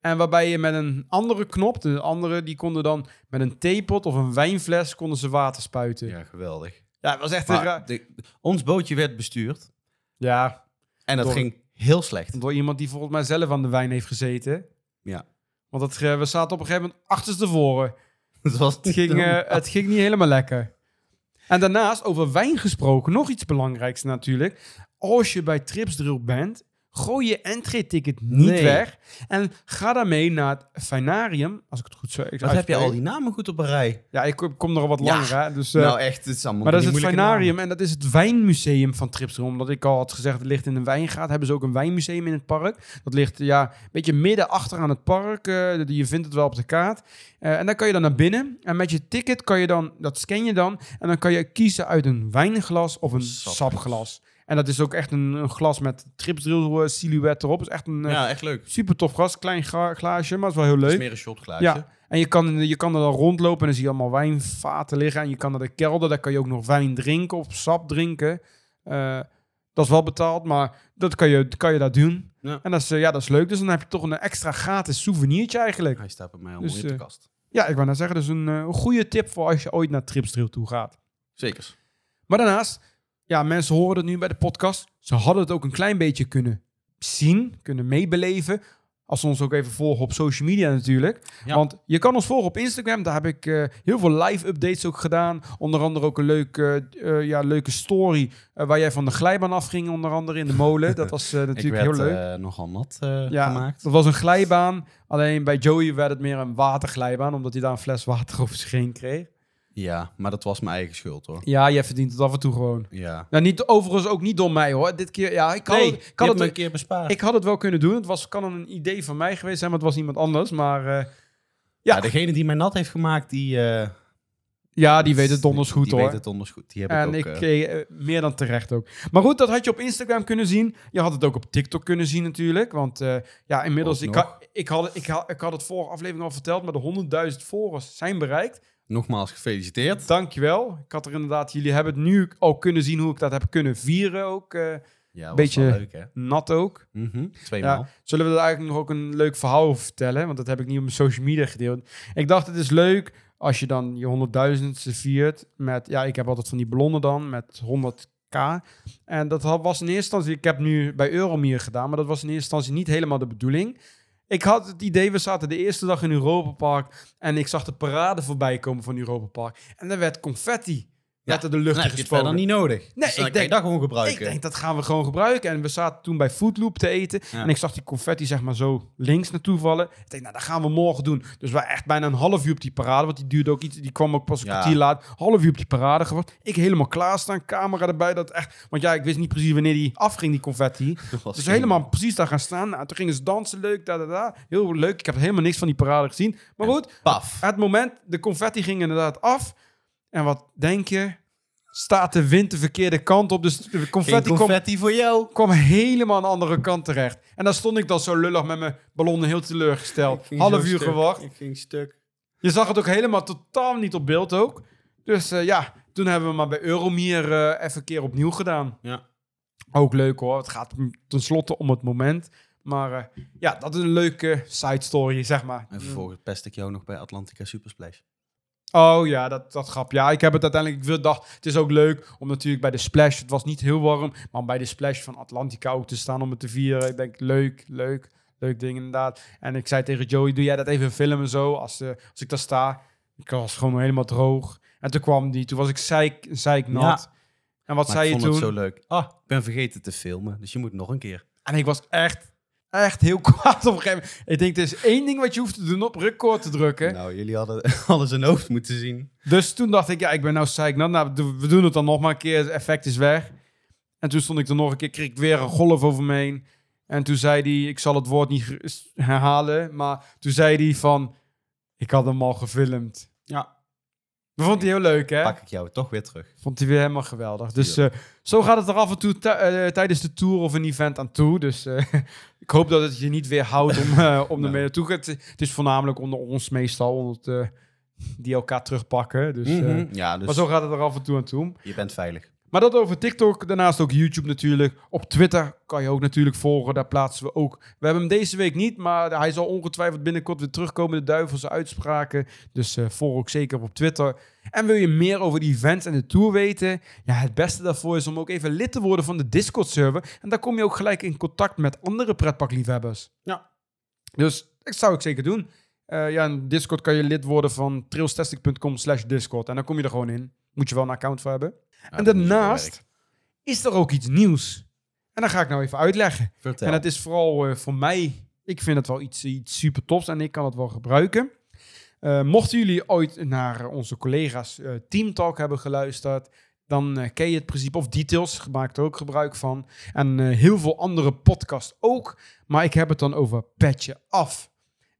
En waarbij je met een andere knop, de andere, die konden dan met een theepot of een wijnfles konden ze water spuiten. Ja, ja, geweldig. het was echt Maar de- ons bootje werd bestuurd Ja, en dat Door- ging heel slecht. door iemand die volgens mij zelf aan de wijn heeft gezeten. Ja. Want het, eh, we zaten op een gegeven moment achterstevoren. [laughs] Het, was Het ging, eh, het ging niet helemaal lekker. En daarnaast, over wijn gesproken, nog iets belangrijks natuurlijk. Als je bij Tripsdrill bent, gooi je entree-ticket niet Nee. weg. En ga daarmee naar het Finarium, als ik het goed zeg. Wat heb je al die namen goed op een rij? Ja, ik kom- er al wat Ja. langer, hè. Dus, eh, nou echt, het is allemaal maar dat is het Finarium en dat is het wijnmuseum van Tripsdrill. Omdat ik al had gezegd, het ligt in een wijngaard. Hebben ze ook een wijnmuseum in het park. Dat ligt ja, een beetje midden achter aan het park. eh, je vindt het wel op de kaart. Eh, en dan kan je dan naar binnen. En met je ticket kan je dan, dat scan je dan. En dan kan je kiezen uit een wijnglas of een Sapglas. sapglas. En dat is ook echt een, een glas met Tripsdrill eh, silhouet erop. is echt een eh, Ja, echt leuk. super tof glas. Klein gra- glaasje, maar is wel heel Het is leuk. meer een shotglaasje. Ja, en je kan, je kan er dan rondlopen en dan zie je allemaal wijnvaten liggen. En je kan naar de kelder, daar kan je ook nog wijn drinken of sap drinken. Eh, dat is wel betaald, maar dat kan je, kan je daar doen. Ja. En dat is, ja, dat is leuk. Dus dan heb je toch een extra gratis souvenirtje eigenlijk. Hij staat bij mij al Dus, in de kast. Ja, ik wou nou zeggen, dat is een, een goede tip voor als je ooit naar Tripsdrill toe gaat. Zeker. Maar daarnaast, ja, mensen horen het nu bij de podcast. Ze hadden het ook een klein beetje kunnen zien, kunnen meebeleven. Als ze ons ook even volgen op social media natuurlijk. Ja. Want je kan ons volgen op Instagram. Daar heb ik eh, heel veel live updates ook gedaan. Onder andere ook een leuke, eh, ja, leuke story eh, waar jij van de glijbaan afging. Onder andere in de molen. Dat was eh, [laughs] Ik natuurlijk werd heel leuk. nogal nat ja, gemaakt. dat was een glijbaan. Alleen bij Joey werd het meer een waterglijbaan. Omdat hij daar een fles water [laughs] over zich heen kreeg. Ja, maar dat was mijn eigen schuld hoor. Ja, jij verdient het af en toe gewoon. Ja. Nou, niet, overigens ook niet door mij hoor. Dit keer, ja, ik had, Nee, het, ik had een keer bespaard. ik had het wel kunnen doen. Het was, kan een idee van mij geweest zijn, maar het was iemand anders. Maar eh, ja. ja. degene die mij nat heeft gemaakt, die... eh, ja, die weet het donders goed die hoor. weet het donders goed. Die heb en ik ik, ook... eh, meer dan terecht ook. Maar goed, dat had je op Instagram kunnen zien. Je had het ook op TikTok kunnen zien natuurlijk. Want eh, ja, inmiddels, Ook ik, ik, had, ik, had, ik had het vorige aflevering al verteld, maar de 100.000 volgers zijn bereikt. Nogmaals gefeliciteerd. Dankjewel. Ik had er inderdaad, jullie hebben het nu al kunnen zien hoe ik dat heb kunnen vieren ook. eh, Ja, Beetje- leuk hè. nat ook. Mhm, Tweemaal. Ja, zullen we er eigenlijk nog ook een leuk verhaal over vertellen? Want dat heb ik niet op mijn social media gedeeld. Ik dacht, het is leuk als je dan je honderdduizendste viert met... Ja, ik heb altijd van die ballonnen dan met 100k. En dat was in eerste instantie... Ik heb nu bij Euromier gedaan, maar dat was in eerste instantie niet helemaal de bedoeling. Ik had het idee, we zaten de eerste dag in Europa Park... en ik zag de parade voorbij komen van Europa Park. En er werd confetti er de lucht Dan gespoten. verder niet nodig. Nee, Dus dan ik denk- dat gewoon gebruiken. Ik denk, dat gaan we gewoon gebruiken. En we zaten toen bij Foodloop te eten. Ja. En ik zag die confetti zeg maar zo links naartoe vallen. Ik denk, nou, dat gaan we morgen doen. Dus we echt bijna een half uur op die parade. Want die duurde ook iets. Die kwam ook pas een Ja. kwartier laat. Half uur op die parade gewacht. Ik helemaal klaarstaan. Camera erbij. Dat echt, want ja, ik wist niet precies wanneer die afging, die confetti. [laughs] Dus helemaal precies daar gaan staan. Nou, toen gingen ze dansen. Leuk, da, da, da. Heel leuk. Ik heb helemaal niks van die parade gezien. Maar goed, Paf. het moment, de confetti ging inderdaad af. En wat denk je? Staat de wind de verkeerde kant op. Dus de Geen confetti, kwam, confetti voor jou. kwam helemaal aan de andere kant terecht. En dan stond ik dan zo lullig met mijn ballonnen heel teleurgesteld. Half uur stuk. gewacht. Ik ging stuk. Je zag het ook helemaal totaal niet op beeld ook. Dus eh, ja, toen hebben we maar bij Euromier eh, even een keer opnieuw gedaan. Ja. Ook leuk hoor. Het gaat tenslotte om het moment. Maar eh, ja, dat is een leuke side story, zeg maar. En vervolgens pest ik jou nog bij Atlantica Supersplash. Oh ja, dat, dat grap. Ja, ik heb het uiteindelijk... Ik dacht, het is ook leuk om natuurlijk bij de Splash... Het was niet heel warm, maar om bij de Splash van Atlantica ook te staan om het te vieren. Ik denk, leuk, leuk. Leuk ding inderdaad. En ik zei tegen Joey, doe jij dat even filmen zo, als, eh, als ik daar sta. Ik was gewoon helemaal droog. En toen kwam die, toen was ik zeik, zeiknat. En wat Maar zei ik je vond toen? het zo leuk. Ah, ik ben vergeten te filmen, dus je moet nog een keer. En ik was echt, echt heel [laughs] kwaad op een gegeven moment. Ik denk, er is één ding wat je hoeft te doen, op record te drukken. Nou, jullie hadden [laughs] alles zijn hoofd moeten zien. Dus toen dacht ik, ja, ik ben nou zeiknat. Nou, do- we doen het dan nog maar een keer. Het effect is weg. En toen stond ik er nog een keer, kreeg ik weer een golf over me heen. En toen zei hij, ik zal het woord niet herhalen, maar toen zei hij van, ik had hem al gefilmd. Ja. Dat vond hij heel leuk, hè? Pak ik jou toch weer terug. Vond hij weer helemaal geweldig. Dus eh, zo gaat het er af en toe eh, tijdens de tour of een event aan toe. Dus eh, [laughs] ik hoop dat het je niet weer houdt om, [laughs] eh, om ermee naartoe te. Het is voornamelijk onder ons meestal, het, eh, die elkaar terugpakken. Dus, eh, Mhm. ja, dus maar zo gaat het er af en toe aan toe. je bent veilig. Maar dat over TikTok, daarnaast ook YouTube natuurlijk. Op Twitter kan je ook natuurlijk volgen, daar plaatsen we ook. We hebben hem deze week niet, maar hij zal ongetwijfeld binnenkort weer terugkomen, de duivelse uitspraken. Dus eh volg ook zeker op Twitter. En wil je meer over die events en de tour weten? Ja, het beste daarvoor is om ook even lid te worden van de Discord-server. En daar kom je ook gelijk in contact met andere pretparkliefhebbers. Ja. Dus dat zou ik zeker doen. Eh, ja, in Discord kan je lid worden van trailstastic.com slash Discord. En dan kom je er gewoon in. Moet je wel een account voor hebben. En dat daarnaast is er ook iets nieuws. En dan ga ik nou even uitleggen. Vertel. En het is vooral eh, voor mij, ik vind het wel iets, iets super tofs en ik kan het wel gebruiken. Eh, mochten jullie ooit naar onze collega's eh Team Talk hebben geluisterd, dan ken je het principe, of Details, maakt er ook gebruik van. En heel veel andere podcasts ook. Maar ik heb het dan over Petje Af.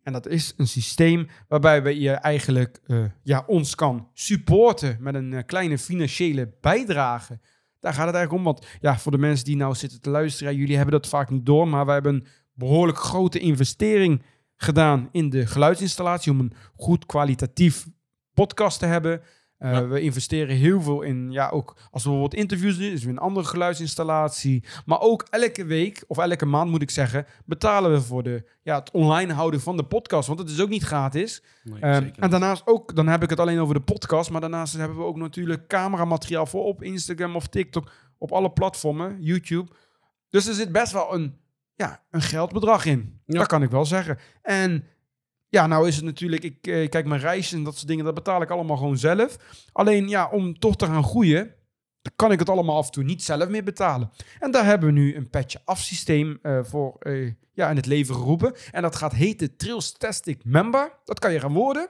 En dat is een systeem waarbij we je eigenlijk eh, ja, ons kan supporten met een eh, kleine financiële bijdrage. Daar gaat het eigenlijk om. Want ja, voor de mensen die nou zitten te luisteren, jullie hebben dat vaak niet door. Maar wij hebben een behoorlijk grote investering gedaan in de geluidsinstallatie. Om een goed kwalitatief podcast te hebben. Uh, Ja. We investeren heel veel in, ja, ook als we bijvoorbeeld interviews doen, is weer een andere geluidsinstallatie. Maar ook elke week, of elke maand moet ik zeggen, betalen we voor de, ja, het online houden van de podcast. Want het is ook niet gratis. Nee, Ehm, en daarnaast ook, dan heb ik het alleen over de podcast, maar daarnaast hebben we ook natuurlijk cameramateriaal voor op Instagram of TikTok, op alle platformen, YouTube. Dus er zit best wel een, ja, een geldbedrag in. Ja. Dat kan ik wel zeggen. En ja, nou is het natuurlijk, ik eh, kijk mijn reizen en dat soort dingen, dat betaal ik allemaal gewoon zelf. Alleen ja, om toch te gaan groeien, kan ik het allemaal af en toe niet zelf meer betalen. En daar hebben we nu een petje af systeem eh, voor eh, ja, in het leven geroepen. En dat gaat heten Trailstastic Member. Dat kan je gaan worden.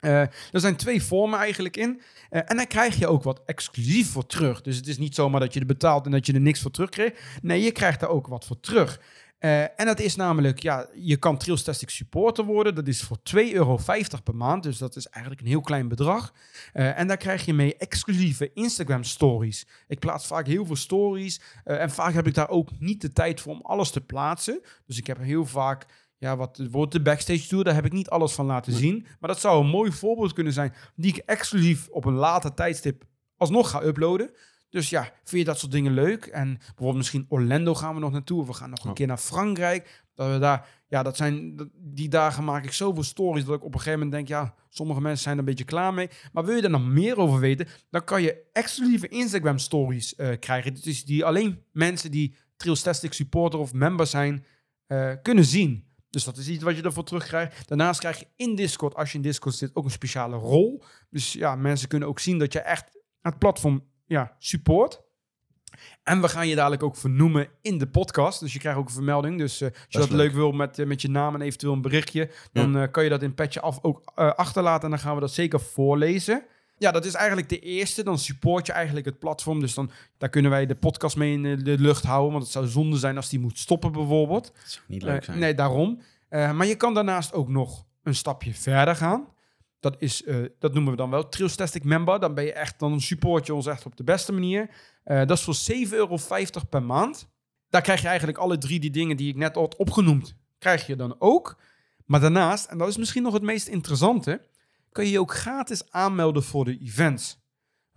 Eh, er zijn twee vormen eigenlijk in. En daar krijg je ook wat exclusief voor terug. Dus het is niet zomaar dat je er betaalt en dat je er niks voor terugkrijgt. Nee, je krijgt daar ook wat voor terug. Eh, en dat is namelijk, ja, je kan Trailstastic supporter worden. Dat is voor 2,50 euro per maand. Dus dat is eigenlijk een heel klein bedrag. Eh, en daar krijg je mee exclusieve Instagram stories. Ik plaats vaak heel veel stories. eh, en vaak heb ik daar ook niet de tijd voor om alles te plaatsen. Dus ik heb heel vaak, ja, wat wordt de backstage tour, daar heb ik niet alles van laten zien. Maar dat zou een mooi voorbeeld kunnen zijn, die ik exclusief op een later tijdstip alsnog ga uploaden. Dus ja, vind je dat soort dingen leuk? En bijvoorbeeld misschien Orlando gaan we nog naartoe. Of we gaan nog een Ja. keer naar Frankrijk. Dat we daar, ja, dat zijn, dat- die dagen maak ik zoveel stories dat ik op een gegeven moment denk, ja, sommige mensen zijn er een beetje klaar mee. Maar wil je er nog meer over weten, dan kan je exclusieve Instagram stories eh, krijgen. Dus die alleen mensen die Trailstastic supporter of member zijn, eh, kunnen zien. Dus dat is iets wat je ervoor terugkrijgt. Daarnaast krijg je in Discord, als je in Discord zit, ook een speciale rol. Dus ja, mensen kunnen ook zien dat je echt het platform ja, support. En we gaan je dadelijk ook vernoemen in de podcast. Dus je krijgt ook een vermelding. Dus eh, als je dat leuk. leuk wil met, eh, met je naam en eventueel een berichtje, dan eh, kan je dat in Petje Af ook achterlaten. En dan gaan we dat zeker voorlezen. Ja, dat is eigenlijk de eerste. Dan support je eigenlijk het platform. Dus dan, daar kunnen wij de podcast mee in de, lucht houden. Want het zou zonde zijn als die moet stoppen bijvoorbeeld. Dat zou niet leuk zijn. nee, daarom. Maar je kan daarnaast ook nog een stapje verder gaan. Dat, is, eh, dat noemen we dan wel Trailstastic Member. Dan ben je echt, dan support je ons echt op de beste manier. Eh, dat is voor 7,50 euro per maand. Daar krijg je eigenlijk alle drie die dingen die ik net had opgenoemd, krijg je dan ook. Maar daarnaast, en dat is misschien nog het meest interessante, kan je je ook gratis aanmelden voor de events.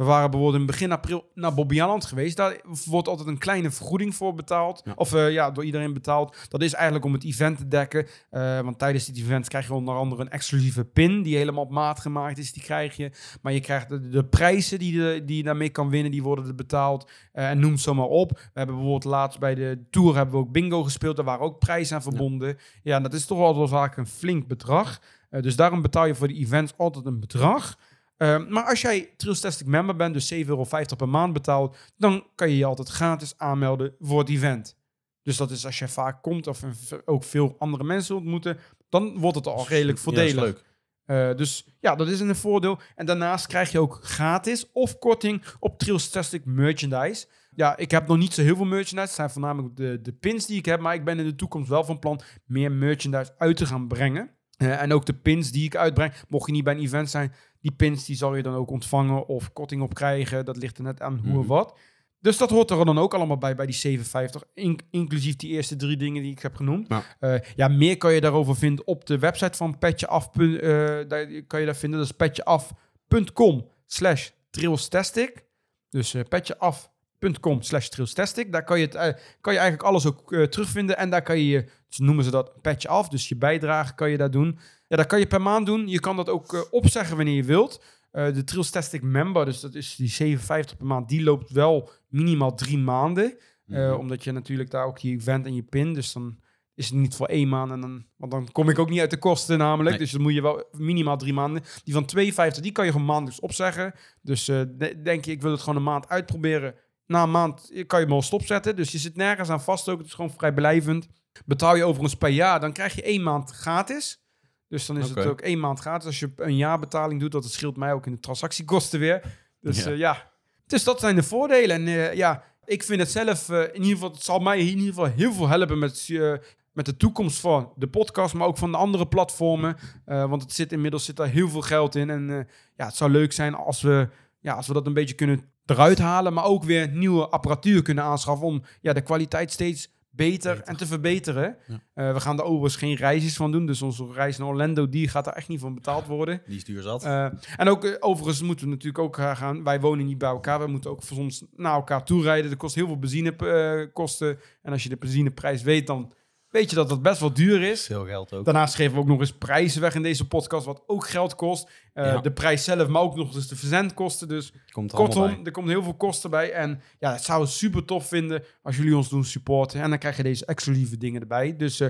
We waren bijvoorbeeld in begin april naar Bobbejaanland geweest. Daar wordt altijd een kleine vergoeding voor betaald. Ja. Of eh, ja, door iedereen betaald. Dat is eigenlijk om het event te dekken. Eh, want tijdens dit event krijg je onder andere een exclusieve pin... die helemaal op maat gemaakt is, die krijg je. Maar je krijgt de, de prijzen die, de, die je daarmee kan winnen, die worden betaald. Eh, en noem zo maar op. We hebben bijvoorbeeld laatst bij de Tour hebben we ook bingo gespeeld. Daar waren ook prijzen aan verbonden. Ja, dat is toch altijd wel vaak een flink bedrag. Dus daarom betaal je voor de events altijd een bedrag. Uh, maar als jij Trailstastic member bent, dus 7,50 euro per maand betaalt, dan kan je je altijd gratis aanmelden voor het event. Dus dat is als je vaak komt of ook veel andere mensen ontmoeten, dan wordt het al redelijk Ja, voordelig. leuk. Uh, dus ja, dat is een voordeel. En daarnaast krijg je ook gratis of korting op Trailstastic merchandise. Ja, ik heb nog niet zo heel veel merchandise. Het zijn voornamelijk de, de pins die ik heb. Maar ik ben in de toekomst wel van plan meer merchandise uit te gaan brengen. Uh, en ook de pins die ik uitbreng. Mocht je niet bij een event zijn, die pins die zal je dan ook ontvangen of korting op krijgen. Dat ligt er net aan hoe Mhm. of wat. Dus dat hoort er dan ook allemaal bij, bij die 750. In- inclusief die eerste drie dingen die ik heb genoemd. Ja. Uh, ja, meer kan je daarover vinden op de website van Petjeaf. Uh, daar kan je dat vinden. Dat is petjeaf.com slash trailstastic. Dus uh, petjeaf.com slash trailstastic. Daar kan je, het, kan je eigenlijk alles ook terugvinden. En daar kan je, noemen ze dat, petje af. Dus je bijdrage kan je daar doen. Ja, dat kan je per maand doen. Je kan dat ook uh, opzeggen wanneer je wilt. Uh, de Trailstastic member, dus dat is die 57 per maand, die loopt wel minimaal drie maanden. Uh, mm. Omdat je natuurlijk daar ook je event en je pin, dus dan is het niet voor één maand. En dan, want dan kom ik ook niet uit de kosten namelijk. Nee. Dus dan moet je wel minimaal drie maanden. Die van 52, die kan je gewoon maandelijks opzeggen. Dus uh, de, denk je, ik wil het gewoon een maand uitproberen. na een maand kan je hem al stopzetten. Dus je zit nergens aan vast ook. Het is gewoon vrijblijvend. Betaal je overigens per jaar, dan krijg je één maand gratis. Dus dan is het ook één maand gratis. Als je een jaarbetaling doet, dat scheelt mij ook in de transactiekosten weer. Dus Ja. ja, ja. Dus dat zijn de voordelen. En eh, ja, ik vind het zelf, eh, in ieder geval, het zal mij in ieder geval heel veel helpen met, eh, met de toekomst van de podcast, maar ook van de andere platformen. Eh, want het zit inmiddels zit daar heel veel geld in. En eh, ja, het zou leuk zijn als we, ja, als we dat een beetje kunnen eruit halen, maar ook weer nieuwe apparatuur kunnen aanschaffen om ja, de kwaliteit steeds beter, Beter. en te verbeteren. Ja. Eh, we gaan er overigens geen reisjes van doen, dus onze reis naar Orlando, die gaat er echt niet van betaald worden. Die is duur zat. Eh, en ook, eh, overigens moeten we natuurlijk ook gaan. Wij wonen niet bij elkaar. We moeten ook voor soms naar elkaar toe rijden. Dat kost heel veel benzinekosten. en als je de benzineprijs weet, dan weet je dat dat best wel duur is. Veel geld ook. Daarnaast geven we ook nog eens prijzen weg in deze podcast, wat ook geld kost. Eh, Ja. De prijs zelf, maar ook nog eens de verzendkosten. Dus Komt er kortom, er komt heel veel kosten bij. En ja, het zou het super tof vinden als jullie ons doen supporten. En dan krijg je deze exclusieve dingen erbij. Dus eh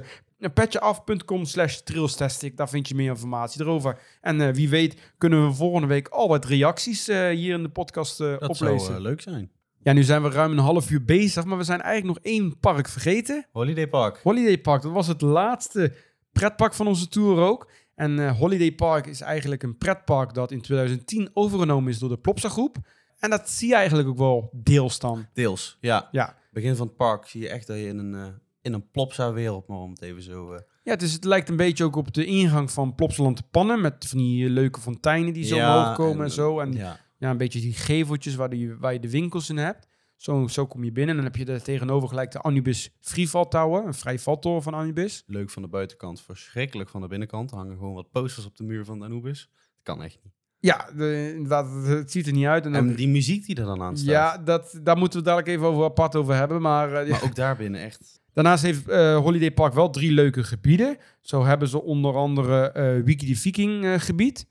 petjeaf.com slash trailstastic, daar vind je meer informatie erover. En eh, wie weet kunnen we volgende week al wat reacties hier in de podcast eh, Dat oplezen. zou leuk zijn. Ja, nu zijn we ruim een half uur bezig, maar we zijn eigenlijk nog één park vergeten. Holiday Park. Holiday Park, dat was het laatste pretpark van onze tour ook. En eh, Holiday Park is eigenlijk een pretpark dat in 2010 overgenomen is door de Plopsa groep. En dat zie je eigenlijk ook wel deels dan. Deels, ja. Ja, Begin van het park zie je echt dat je in een, eh in een plopsa-wereld, maar om het even zo... eh, ja dus het lijkt een beetje ook op de ingang van Plopsaland te Pannen. Met van die leuke fonteinen die zo ja, omhoog komen en, zo. En ja, ja, een beetje die geveltjes waar, die, waar je de winkels in hebt. Zo, zo kom je binnen. En dan heb je daar tegenover gelijk de Anubis Freefall Tower. Een vrij valtoren van Anubis. leuk van de buitenkant, verschrikkelijk van de binnenkant. Er hangen gewoon wat posters op de muur van de Anubis. Dat kan echt niet. Ja, de, inderdaad, het ziet er niet uit. En die muziek die er dan aan staat. Ja, dat, daar moeten we dadelijk even over apart over hebben. Maar, ja. Maar ook daarbinnen echt... daarnaast heeft eh, Holiday Park wel drie leuke gebieden. Zo hebben ze onder andere eh Wiki de Viking gebied.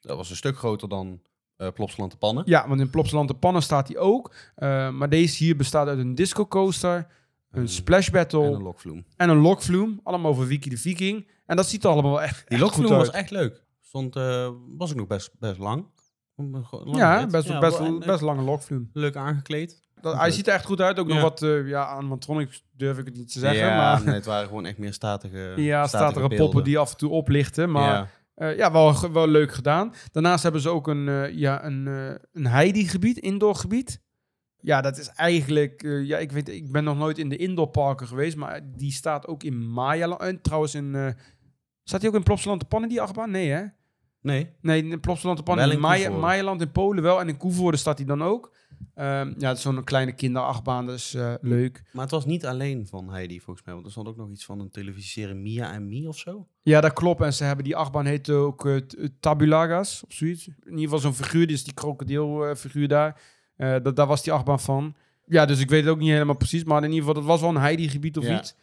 Dat was een stuk groter dan eh Plopsaland de Pannen. Ja, want in Plopsaland de Pannen staat die ook. Eh, maar deze hier bestaat uit een disco coaster, een Mm. splash battle En en een een, lokvloem. lokvloem. Allemaal over Wiki de Viking. En dat ziet er allemaal wel echt, Die lokvloem was echt leuk. Stond, eh, was ook nog best, best lang. Een lange Ja, rit. best, Ja, best, wel- best lange lokvloem. Leuk aangekleed. Dat, hij ziet er echt goed uit. Ook nog wat uh, ja, animatronics durf ik het niet te zeggen. ja, maar nee, het waren gewoon echt meer statige [laughs] ja, statige staat er een beelden. poppen die af en toe oplichten. Maar Ja. Eh, ja, wel, wel leuk gedaan. Daarnaast hebben ze ook een, eh, ja, een, eh, een Heidi-gebied, indoorgebied. Ja, dat is eigenlijk... ja, ik, weet, ik ben nog nooit in de indoorparken geweest, maar die staat ook in Maya. En trouwens in... staat die ook in Plopsaland de Pannen, die achtbaan? Nee, hè? Nee, Nee, in Plopsaland de Pannen. In in Maya. Mayaland in Polen wel. En in Koevoorde staat die dan ook. Ehm, ja, zo'n kleine kinderachtbaan, dus eh, leuk. maar het was niet alleen van Heidi volgens mij. Want er stond ook nog iets van een televisieserie Mia en Mie of zo. Ja, dat klopt. En ze hebben die achtbaan heet ook eh, t- Tabulagas of zoiets. In ieder geval zo'n figuur, die is die krokodilfiguur daar. Eh dat, daar was die achtbaan van. Ja, dus ik weet het ook niet helemaal precies. Maar in ieder geval, dat was wel een Heidi-gebied of Ja. iets.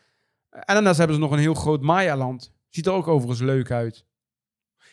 En daarnaast hebben ze nog een heel groot Maya-land. Ziet er ook overigens leuk uit.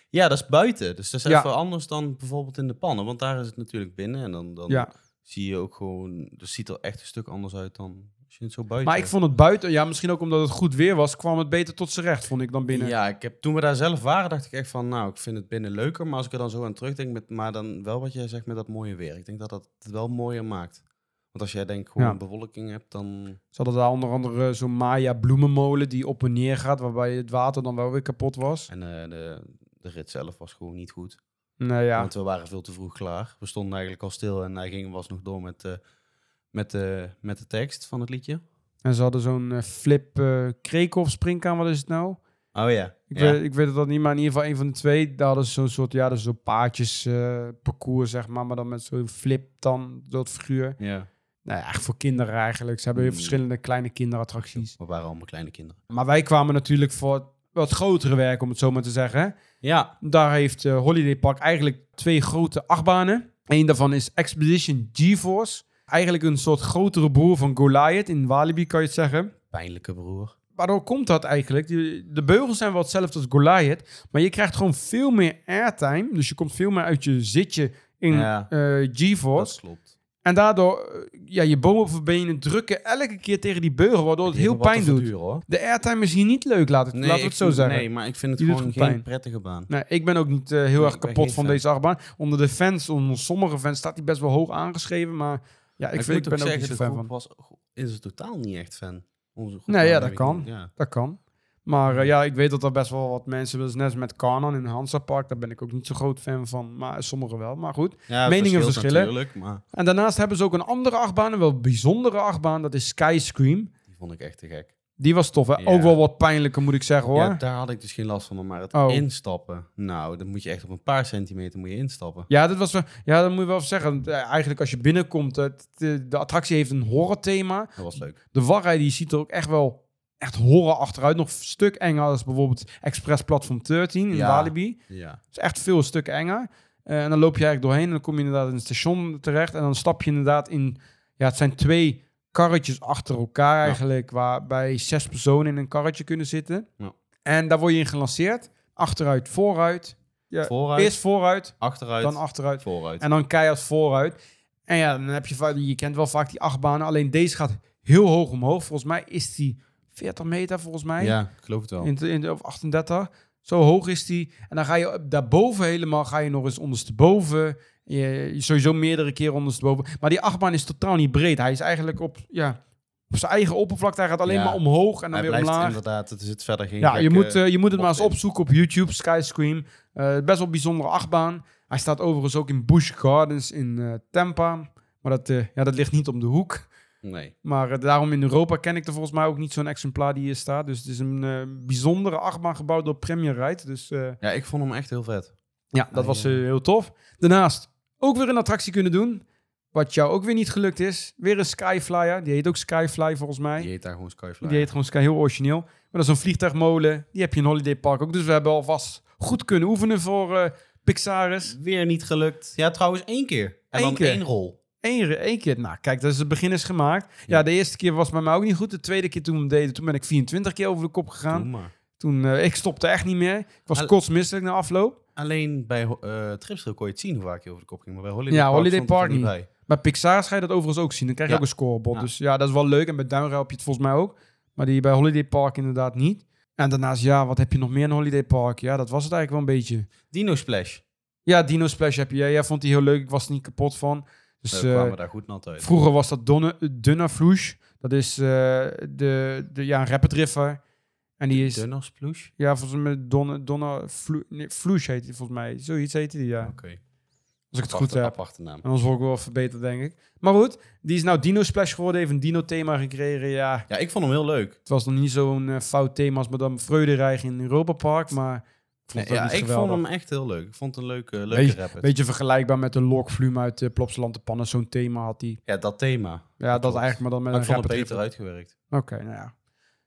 Ja, dat is buiten. Dus dat is Ja. even anders dan bijvoorbeeld in de pannen. Want daar is het natuurlijk binnen. En dan, dan Ja. Zie je ook gewoon... Het ziet er echt een stuk anders uit dan als je het zo buiten... Maar ik vond het buiten, ja, misschien ook omdat het goed weer was, kwam het beter tot z'n recht, vond ik dan binnen. Ja, ik heb, toen we daar zelf waren, dacht ik echt van... Nou, ik vind het binnen leuker. Maar als ik er dan zo aan terugdenk... Met, maar dan wel wat jij zegt met dat mooie weer. Ik denk dat dat het wel mooier maakt. Want als jij denk gewoon Ja. bewolking hebt, dan... Ze hadden daar onder andere zo'n Maya bloemenmolen die op en neer gaat, waarbij het water dan wel weer kapot was. En eh, de, de rit zelf was gewoon niet goed. Nou ja, Want we waren veel te vroeg klaar. We stonden eigenlijk al stil en hij ging, was nog door met, eh, met, de met de tekst van het liedje. en ze hadden zo'n eh, flip uh, kreekhof springkaan, wat is het nou? Oh ja. Ik, ja. weet, ik weet het dat niet, maar in ieder geval een van de twee. Daar hadden ze zo'n soort, ja, is zo'n paardjes parcours, zeg maar. Maar dan met zo'n flip dan, dat figuur. ja. Nou ja, echt voor kinderen eigenlijk. Ze hebben Mm. verschillende kleine kinderattracties. We waren allemaal kleine kinderen. Maar wij kwamen natuurlijk voor wat grotere werk, om het zo maar te zeggen. Ja. Daar heeft eh, Holiday Park eigenlijk twee grote achtbanen. Eén daarvan is Expedition GeForce. Eigenlijk een soort grotere broer van Goliath in Walibi, kan je het zeggen. Pijnlijke broer. Waardoor komt dat eigenlijk? De beugels zijn wel hetzelfde als Goliath, maar je krijgt gewoon veel meer airtime. Dus je komt veel meer uit je zitje in Ja. eh, GeForce. Dat klopt. En daardoor, eh, ja, je bovenbenen drukken elke keer tegen die beugel, waardoor het heel pijn doet. hoor. De airtime is hier niet leuk, laat het, ik het zo vind- zeggen. Nee, maar ik vind het Die gewoon geen pijn. prettige baan. Nee, ik ben ook niet eh, heel Nee, erg kapot van fan. deze achtbaan. Onder de fans, onder sommige fans staat hij best wel hoog aangeschreven, maar Ja, ik, Maar vind, ik ben ook niet zo de fan van. was is er totaal niet echt fan. Onze Nee, ja, dat kan. Ja. Dat kan. Maar eh, ja, ik weet dat er best wel wat mensen... Is net als met Kanan in Hansa Park. Daar ben ik ook niet zo groot fan van. Maar sommigen wel. Maar goed. Ja, Meningen verschillen. Natuurlijk, maar En daarnaast hebben ze ook een andere achtbaan. Een wel bijzondere achtbaan. Dat is Sky Scream. die vond ik echt te gek. Die was tof. Hè? Ja. Ook wel wat pijnlijker moet ik zeggen hoor. Ja, Ja, daar had ik dus geen last van. Maar het Oh. instappen, nou, dan moet je echt op een paar centimeter moet je instappen. dat was wel, ja, dat moet je wel zeggen. Eh, Eigenlijk als je binnenkomt. het- De, de attractie heeft een horror thema. Dat was leuk. De wachtrij die ziet er ook echt wel echt horror achteruit. Nog een stuk enger als bijvoorbeeld Express Platform 13 in Ja. Walibi. Ja. Het is echt veel stukken enger. Eh, en dan loop je eigenlijk doorheen en dan kom je inderdaad in het station terecht. En dan stap je inderdaad in... Ja, het zijn twee karretjes achter elkaar eigenlijk... waarbij zes personen in een karretje kunnen zitten. Ja. En daar word je in gelanceerd. Achteruit, vooruit. Ja, Vooruit, Eerst vooruit, achteruit, dan achteruit. vooruit. En dan keihard vooruit. En ja, dan heb je... Je kent wel vaak die achtbanen. Alleen deze gaat heel hoog omhoog. Volgens mij is die 40 meter, volgens mij. ja, ik geloof het wel. In, in, of 38. Zo hoog is die. En dan ga je daarboven helemaal, ga je nog eens ondersteboven. Je, sowieso meerdere keren ondersteboven. Maar die achtbaan is totaal niet breed. Hij is eigenlijk op, ja, op zijn eigen oppervlakte. Hij gaat alleen Ja. maar omhoog en dan weer omlaag. inderdaad, het zit verder geen Ja, je moet, eh, je moet het maar eens opzoeken op YouTube, Skyscream. Eh best wel bijzondere achtbaan. Hij staat overigens ook in Busch Gardens in eh, Tampa. Maar dat, ja, dat ligt niet om de hoek. Nee. Maar eh, daarom in Europa ken ik er volgens mij ook niet zo'n exemplaar die hier staat. Dus het is een eh, bijzondere achtbaan gebouwd door Premier Ride. Dus eh, Ja, ik vond hem echt heel vet. ja, dat was eh, heel tof. Daarnaast ook weer een attractie kunnen doen. Wat jou ook weer niet gelukt is. Weer een Skyflyer. Die heet ook Skyfly volgens mij. Die heet daar gewoon Skyfly. Die heet gewoon Sky, heel origineel. Maar dat is een vliegtuigmolen. Die heb je in Holiday Park ook. Dus we hebben alvast goed kunnen oefenen voor eh Pixaris. Weer niet gelukt. Ja, trouwens één keer. En Eén dan keer. één rol. Eén, één keer. Nou, kijk, dat is het begin is gemaakt. Ja. Ja. de eerste keer was bij mij ook niet goed. De tweede keer toen we deden, toen ben ik 24 keer over de kop gegaan. Toen, eh, ik stopte echt niet meer. Ik was kotsmisselijk na afloop. Alleen bij eh Tripsdrill kon je het zien hoe vaak je over de kop ging. Maar bij Holiday Ja, Park Holiday Park niet niet. bij. Bij Pixar ga je dat overigens ook zien. Dan krijg je Ja. ook een scorebord. Ja. Dus ja, dat is wel leuk. En bij Duinrail heb je het volgens mij ook. Maar die bij Holiday Park inderdaad niet. En daarnaast, ja, wat heb je nog meer in Holiday Park? Ja, dat was het eigenlijk wel een beetje. Dino Splash. Ja, Dino Splash heb je. Ja, jij vond die heel leuk. Ik was er niet kapot van. Dus we eh, kwamen daar goed nat uit. vroeger was dat Donne, Dunna Flouche. Dat is eh, de, de, ja, een rapid. En die is... Ja, volgens mij Donne, Donna nee, Flouche heet hij volgens mij. Zoiets heette die, ja. Oké. Als ik het Aparte- goed heb. Aparte naam. En anders word ik wel verbeterd, denk ik. Maar goed, die is nou Dino Splash geworden. Heeft een Dino-thema gekregen. Ja, Ja, ik vond hem heel leuk. het was nog niet zo'n eh, fout thema als Madame Freudenreich in Europa Park. Maar vond ja, ik vond hem echt heel leuk. Ik vond het een leuke, leuke rapper. Beetje vergelijkbaar met de Lokflume uit uh, Plopsaland de Pannen. Zo'n thema had die. Ja, dat thema. Ja, dat eigenlijk, maar dan met Maar ik een vond het beter uitgewerkt. Oké, nou ja.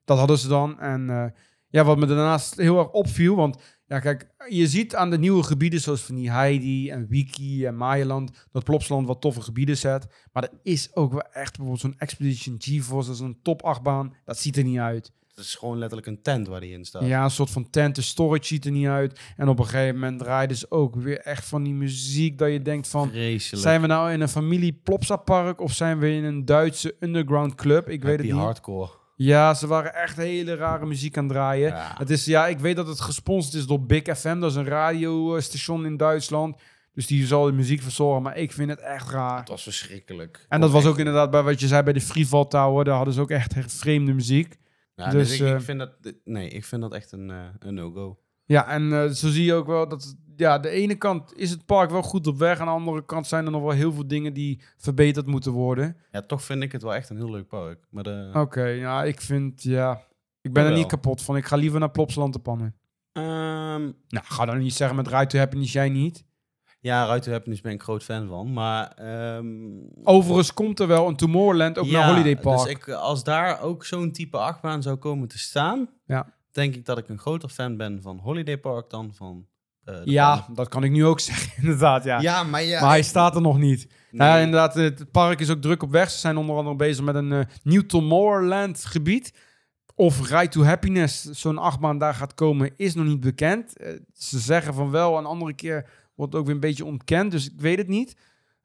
Dat hadden ze dan. En eh, ja, wat me daarnaast heel erg opviel, want ja, kijk, je ziet aan de nieuwe gebieden zoals van die Heidi en Wiki en Maaieland, dat Plopsland wat toffe gebieden zet. Maar er is ook wel echt bijvoorbeeld zo'n Expedition GeForce, dat is een top 8 baan. Dat ziet er niet uit. Het is gewoon letterlijk een tent waar die in staat. Ja, een soort van tent, de storage ziet er niet uit. En op een gegeven moment draaiden ze ook weer echt van die muziek dat je denkt van... Vreselijk. Zijn we nou in een familie Plopsa park of zijn we in een Duitse underground club? Ik weet het niet. hardcore. Ja, ze waren echt hele rare muziek aan het draaien. Ja. Het is, ja, ik weet dat het gesponsord is door Big FM. Dat is een radiostation in Duitsland. Dus die zal de muziek verzorgen. Maar ik vind het echt raar. Het was verschrikkelijk. En dat was ook inderdaad bij wat je zei bij de Freefall Tower. Daar hadden ze ook echt, echt vreemde muziek. Ja, dus, dus, ik, eh, ik vind dat... Nee, ik vind dat echt een, eh, een no-go. Ja, en eh, zo zie je ook wel dat... Ja, de ene kant is het park wel goed op weg. Aan de andere kant zijn er nog wel heel veel dingen die verbeterd moeten worden. Ja, toch vind ik het wel echt een heel leuk park. Maar de... Oké, ja, ik vind... Ja, ik ben er niet kapot van. Ik ga liever naar Plopsaland te pannen. Ehm, Nou, ga dan niet zeggen met Ride to Happiness, jij niet. Ja, Ruiter Happiness ben ik groot fan van. Maar... ehm, Overigens komt er wel een Tomorrowland ook naar Holiday Park. Dus ik, als daar ook zo'n type achtbaan zou komen te staan... Ja. denk ik dat ik een groter fan ben van Holiday Park dan van... eh, ja, dat kan ik nu ook [laughs] zeggen, inderdaad. Ja. ja, maar ja... maar hij staat er nog niet. Nee. Nou ja, inderdaad, het het park is ook druk op weg. Ze zijn onder andere bezig met een eh, nieuw Tomorrowland gebied. Of Ride to Happiness, zo'n achtbaan daar gaat komen, is nog niet bekend. Eh, ze zeggen van wel, een andere keer wordt ook weer een beetje ontkend, dus ik weet het niet.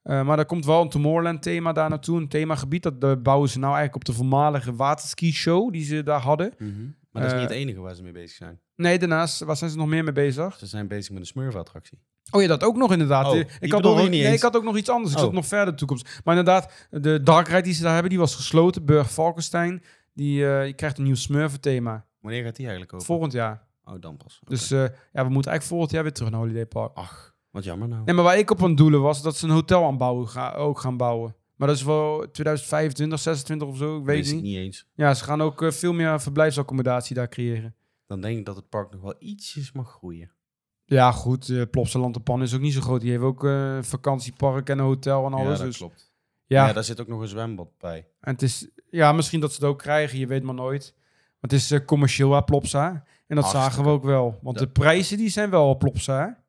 Eh, maar er komt wel een Tomorrowland thema daar naartoe, een themagebied. Dat eh, bouwen ze nou eigenlijk op de voormalige waterski show die ze daar hadden. Mhm. Maar dat is Eh, niet het enige waar ze mee bezig zijn. Nee, daarnaast, waar zijn ze nog meer mee bezig? Ze zijn bezig met een Smurf-attractie. Oh ja, dat ook nog inderdaad. Oh, Eh, ik, had nog, niet nee, eens. ik had ook nog iets anders. Ik Oh. zat nog verder in de toekomst. Maar inderdaad, de dark ride die ze daar hebben, die was gesloten. Burg Valkenstein, die, eh, krijgt een nieuw smurfen thema. Wanneer gaat die eigenlijk over? Volgend jaar. Oh, dan pas. Dus eh, ja, we moeten eigenlijk volgend jaar weer terug naar Holiday Park. Ach, wat jammer nou. Nee, maar waar ik op aan doelen was, dat ze een hotel aan bouwen, ga, ook gaan bouwen. Maar dat is wel 2025, 26 of zo, ik weet ik niet. niet eens. Ja, ze gaan ook eh, veel meer verblijfsaccommodatie daar creëren. Dan denk ik dat het park nog wel ietsjes mag groeien. Ja, goed. eh Plopsa Lanterpan is ook niet zo groot. Die heeft ook eh, een vakantiepark en een hotel en alles. ja, dat dus, klopt. ja, Ja. daar zit ook nog een zwembad bij. en het is, ja, misschien dat ze het ook krijgen. Je weet maar nooit. Maar het is eh, commercieel, hè, Plopsa. En dat zagen we ook wel. Want de prijzen die zijn wel op Plopsa.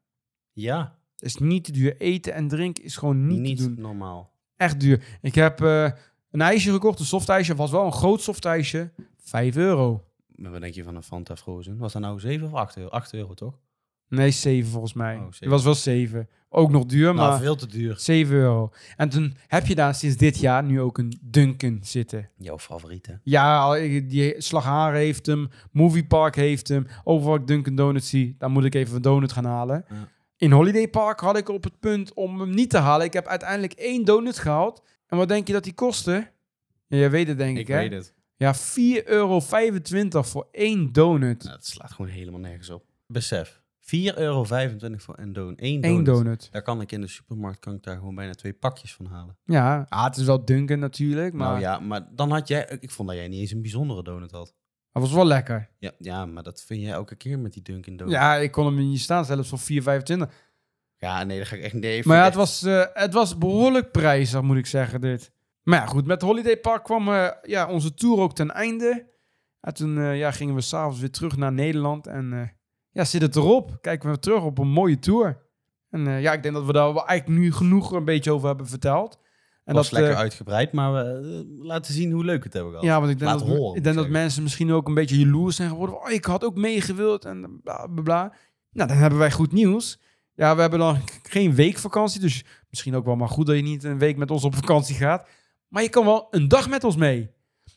Ja, Het is niet te duur. Eten en drinken is gewoon niet, niet, te doen. normaal. Echt duur. Ik heb eh, een ijsje gekocht, een softijsje. Was wel een groot softijsje. 5 euro. Maar wat denk je van een Fanta Frozen? Was dat nou 7 of 8 euro? 8 euro toch? Nee, 7 volgens mij. Oh, Het zeven. was wel 7. Ook nog duur, maar Nou, veel te duur. 7 euro. En toen heb je daar sinds dit jaar nu ook een Dunkin zitten. Jouw favoriete. Ja, die Slagharen heeft hem, Movie Park heeft hem. Overal ik Dunkin Donuts zie, daar moet ik even een donut gaan halen. Ja. In Holiday Park had ik op het punt om hem niet te halen. Ik heb uiteindelijk één donut gehaald. En wat denk je dat die kostte? Ja, jij weet het denk ik, Ik hè? weet het. Ja, 4,25 euro voor één donut. Nou, dat slaat gewoon helemaal nergens op. Besef. 4,25 euro voor een donut. Eén donut. donut. Daar kan ik in de supermarkt kan ik daar gewoon bijna twee pakjes van halen. Ja, ah, het is wel Dunkin natuurlijk, maar Nou ja, maar dan had jij... Ik vond dat jij niet eens een bijzondere donut had. Het was wel lekker. Ja, ja maar dat vind jij elke keer met die Dunkin' Donut. Ja, ik kon hem niet staan, zelfs voor 4,25. Ja, nee, dat ga ik echt... Nee, Maar ja, het was, eh, het was behoorlijk prijzig, moet ik zeggen, dit. Maar ja, goed, met Holiday Park kwam eh, ja, onze tour ook ten einde. En toen eh, ja, gingen we s'avonds weer terug naar Nederland. En ja, zit het erop. Kijken we terug op een mooie tour. En ja, ik denk dat we daar wel eigenlijk nu genoeg een beetje over hebben verteld. En was dat, lekker eh, uitgebreid, maar we eh, laten zien hoe leuk het hebben gehad. Ja, want ik denk, dat, horen, ik denk dat mensen misschien ook een beetje jaloers zijn geworden. Oh, ik had ook meegewild en bla bla bla. Nou, dan hebben wij goed nieuws. Ja, we hebben dan geen weekvakantie. Dus misschien ook wel maar goed dat je niet een week met ons op vakantie gaat. Maar je kan wel een dag met ons mee.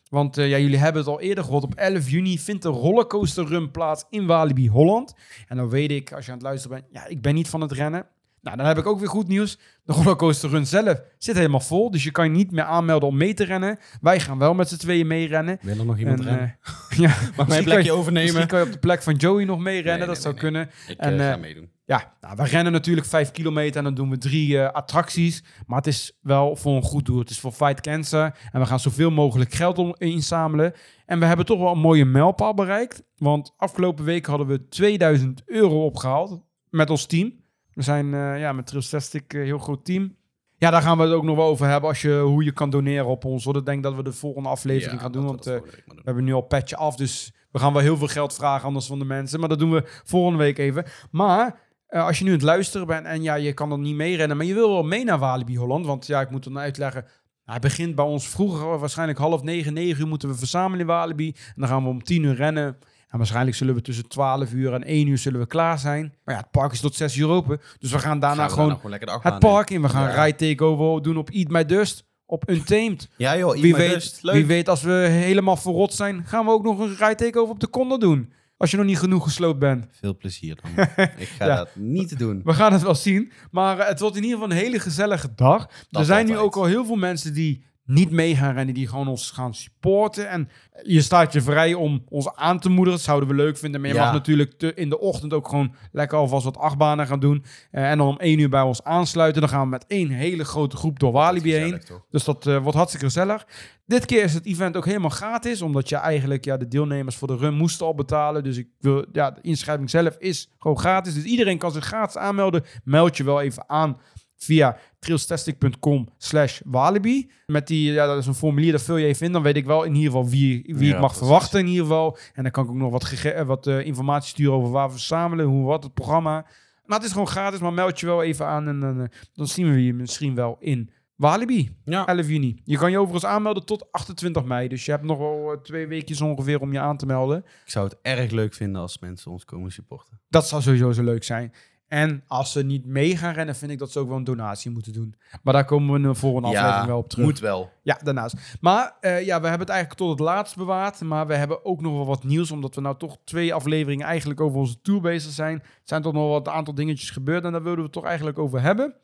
Want eh, ja, jullie hebben het al eerder gehoord. Op 11 juni vindt de rollercoaster run plaats in Walibi, Holland. En dan weet ik, als je aan het zeggen bent, ja, ik ben niet van het rennen. Nou, dan heb ik ook weer goed nieuws. De rollercoaster run zelf zit helemaal vol. Dus je kan je niet meer aanmelden om mee te rennen. Wij gaan wel met z'n tweeën meerennen. Wil er nog iemand En, rennen? eh, [laughs] ja, Mag mijn plekje je- overnemen? Misschien kan je op de plek van Joey nog mee rennen. Nee, dat nee, zou kunnen. Ik en, eh, ga meedoen. Ja, nou, we rennen natuurlijk vijf kilometer en dan doen we drie attracties. Maar het is wel voor een goed doel. Het is voor Fight Cancer. En we gaan zoveel mogelijk geld om, inzamelen. En we hebben toch wel een mooie mijlpaal bereikt. Want afgelopen week hadden we 2000 euro opgehaald met ons team. We zijn eh, ja, met Trilstastic een heel groot team. Ja, daar gaan we het ook nog wel over hebben als je, hoe je kan doneren op ons. hoor. Ik denk dat we de volgende aflevering Ja, gaan doen. Want eh, doen. we hebben nu al petje af, dus we gaan wel heel veel geld vragen anders van de mensen. Maar dat doen we volgende week even. Maar eh, als je nu aan het luisteren bent en ja, je kan dan niet meerennen, maar je wil wel mee naar Walibi Holland. Want ja, ik moet dan uitleggen. Hij begint bij ons vroeger, waarschijnlijk half negen, negen uur moeten we verzamelen in Walibi. En dan gaan we om tien uur rennen. En waarschijnlijk zullen we tussen 12 uur en 1 uur zullen we klaar zijn. Maar ja, het park is tot 6 uur open. Dus we gaan daarna Gaan we gewoon nou het park in. We gaan Ja. ride takeover doen op Eat My Dust. Op Untamed. Ja joh, Wie weet, leuk. wie weet, als we helemaal verrot zijn, gaan we ook nog een ride takeover op de Conda doen. Als je nog niet genoeg gesloopt bent. Veel plezier dan. [laughs] ik ga Ja. dat niet doen. We gaan het wel zien. Maar eh, het wordt in ieder geval een hele gezellige dag. er zijn nu ook al heel veel mensen die niet mee gaan rennen, die gewoon ons gaan supporten. En je staat je vrij om ons aan te moedigen. Dat zouden we leuk vinden. Maar je Ja. mag natuurlijk te- in de ochtend ook gewoon lekker alvast wat achtbanen gaan doen. Eh, en dan om één uur bij ons aansluiten. Dan gaan we met één hele grote groep door Walibi heen. Toch? Dus dat eh, wordt hartstikke gezellig. Dit keer is het event ook helemaal gratis, omdat je eigenlijk ja, de deelnemers voor de run moesten al betalen. Dus ik wil, ja, de inschrijving zelf is gewoon gratis. Dus iedereen kan zich gratis aanmelden. Meld je wel even aan via trailstastic.com slash walibi. Met die, ja, dat is een formulier, dat vul je even in. Dan weet ik wel in ieder geval wie, wie Ja, ik mag precies. verwachten in ieder geval. En dan kan ik ook nog wat, eh, wat eh, informatie sturen over waar we verzamelen, hoe wat, het programma. Maar het is gewoon gratis, maar meld je wel even aan en dan, eh, dan zien we je misschien wel in Walibi. Ja. 11 juni. Je kan je overigens aanmelden tot 28 mei. Dus je hebt nog wel twee weekjes ongeveer om je aan te melden. Ik zou het erg leuk vinden als mensen ons komen supporten. Dat zou sowieso zo leuk zijn. En als ze niet mee gaan rennen, vind ik dat ze ook wel een donatie moeten doen. Maar daar komen we in de volgende aflevering wel op terug. moet wel. Ja, daarnaast. Maar eh, ja, we hebben het eigenlijk tot het laatst bewaard. Maar we hebben ook nog wel wat nieuws. Omdat we nou toch twee afleveringen eigenlijk over onze tour bezig zijn. Er zijn toch nog wat aantal dingetjes gebeurd. En daar wilden we het toch eigenlijk over hebben.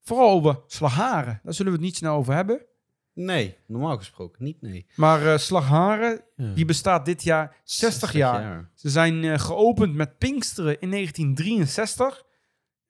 Vooral over Slagharen. Daar zullen we het niet snel over hebben. Nee, normaal gesproken niet, nee. Maar eh Slagharen, Ja. die bestaat dit jaar 60, jaar. Ze zijn eh, geopend met Pinksteren in 1963.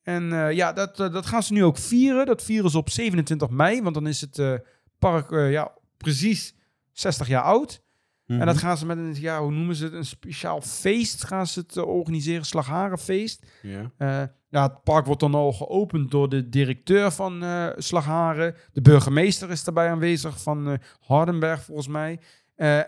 En eh, ja, dat, eh, dat gaan ze nu ook vieren. Dat vieren ze op 27 mei, want dan is het eh, park ja, precies 60 jaar oud. Mhm. En dat gaan ze met een, ja, hoe noemen ze het, een speciaal feest gaan ze het organiseren, Slagharenfeest. Ja. Eh, ja, het park wordt dan al geopend door de directeur van Slagharen. De burgemeester is daarbij aanwezig van Hardenberg, volgens mij.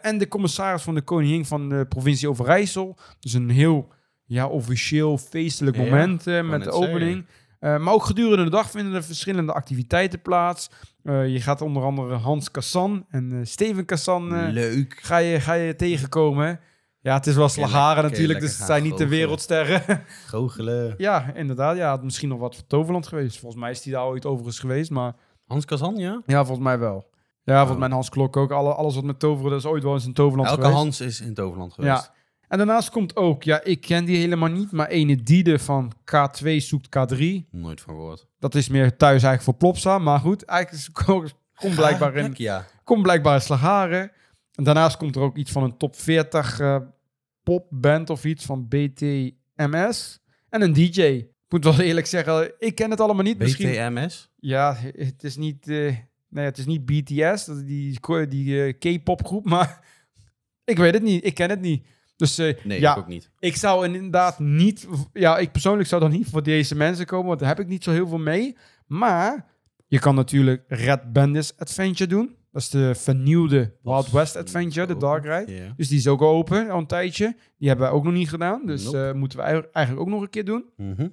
En de commissaris van de koningin van de provincie Overijssel. Dus een heel ja, officieel feestelijk Ja, moment eh, met de opening. Eh, maar ook gedurende de dag vinden er verschillende activiteiten plaats. Eh, je gaat onder andere Hans Kassan en Steven Kassan Leuk. ga, je, ga je tegenkomen. Ja, het is wel Slagharen lekker- natuurlijk, dus het zijn niet de wereldsterren. [laughs] Goochelen. Ja, inderdaad. Ja, had misschien nog wat voor Toverland geweest. Volgens mij is die daar ooit overigens geweest, maar Hans Kazan, ja? ja, volgens mij wel. Ja, volgens mij Hans Klok ook. Alle, alles wat met toveren, dat is ooit wel eens in Toverland Elke geweest. Hans is in Toverland geweest. Ja. En daarnaast komt ook, ja, ik ken die helemaal niet, maar ene Diede van K2 zoekt K3. Nooit van gehoord. Dat is meer thuis eigenlijk voor Plopsa, maar goed, eigenlijk is, komt blijkbaar in, ja. komt blijkbaar in Slagharen. En daarnaast komt er ook iets van een top 40 eh, popband of iets van BTMS. En een DJ. Ik moet wel eerlijk zeggen, ik ken het allemaal niet. Misschien, BTMS? ja, het is niet, eh, nee, het is niet BTS, die, die eh, K-pop groep, maar [laughs] ik weet het niet. Ik ken het niet. Dus eh, Nee, ja, ik ook niet. ik zou inderdaad niet, ja, ik persoonlijk zou dan niet voor deze mensen komen, want daar heb ik niet zo heel veel mee. Maar je kan natuurlijk Red Bandits Adventure doen. Dat is de vernieuwde Wild West Adventure, de Dark Ride. Dus die is ook open al een tijdje. Die hebben we ook nog niet gedaan. Dus Nope. eh, moeten we eigenlijk- eigenlijk ook nog een keer doen. Mhm.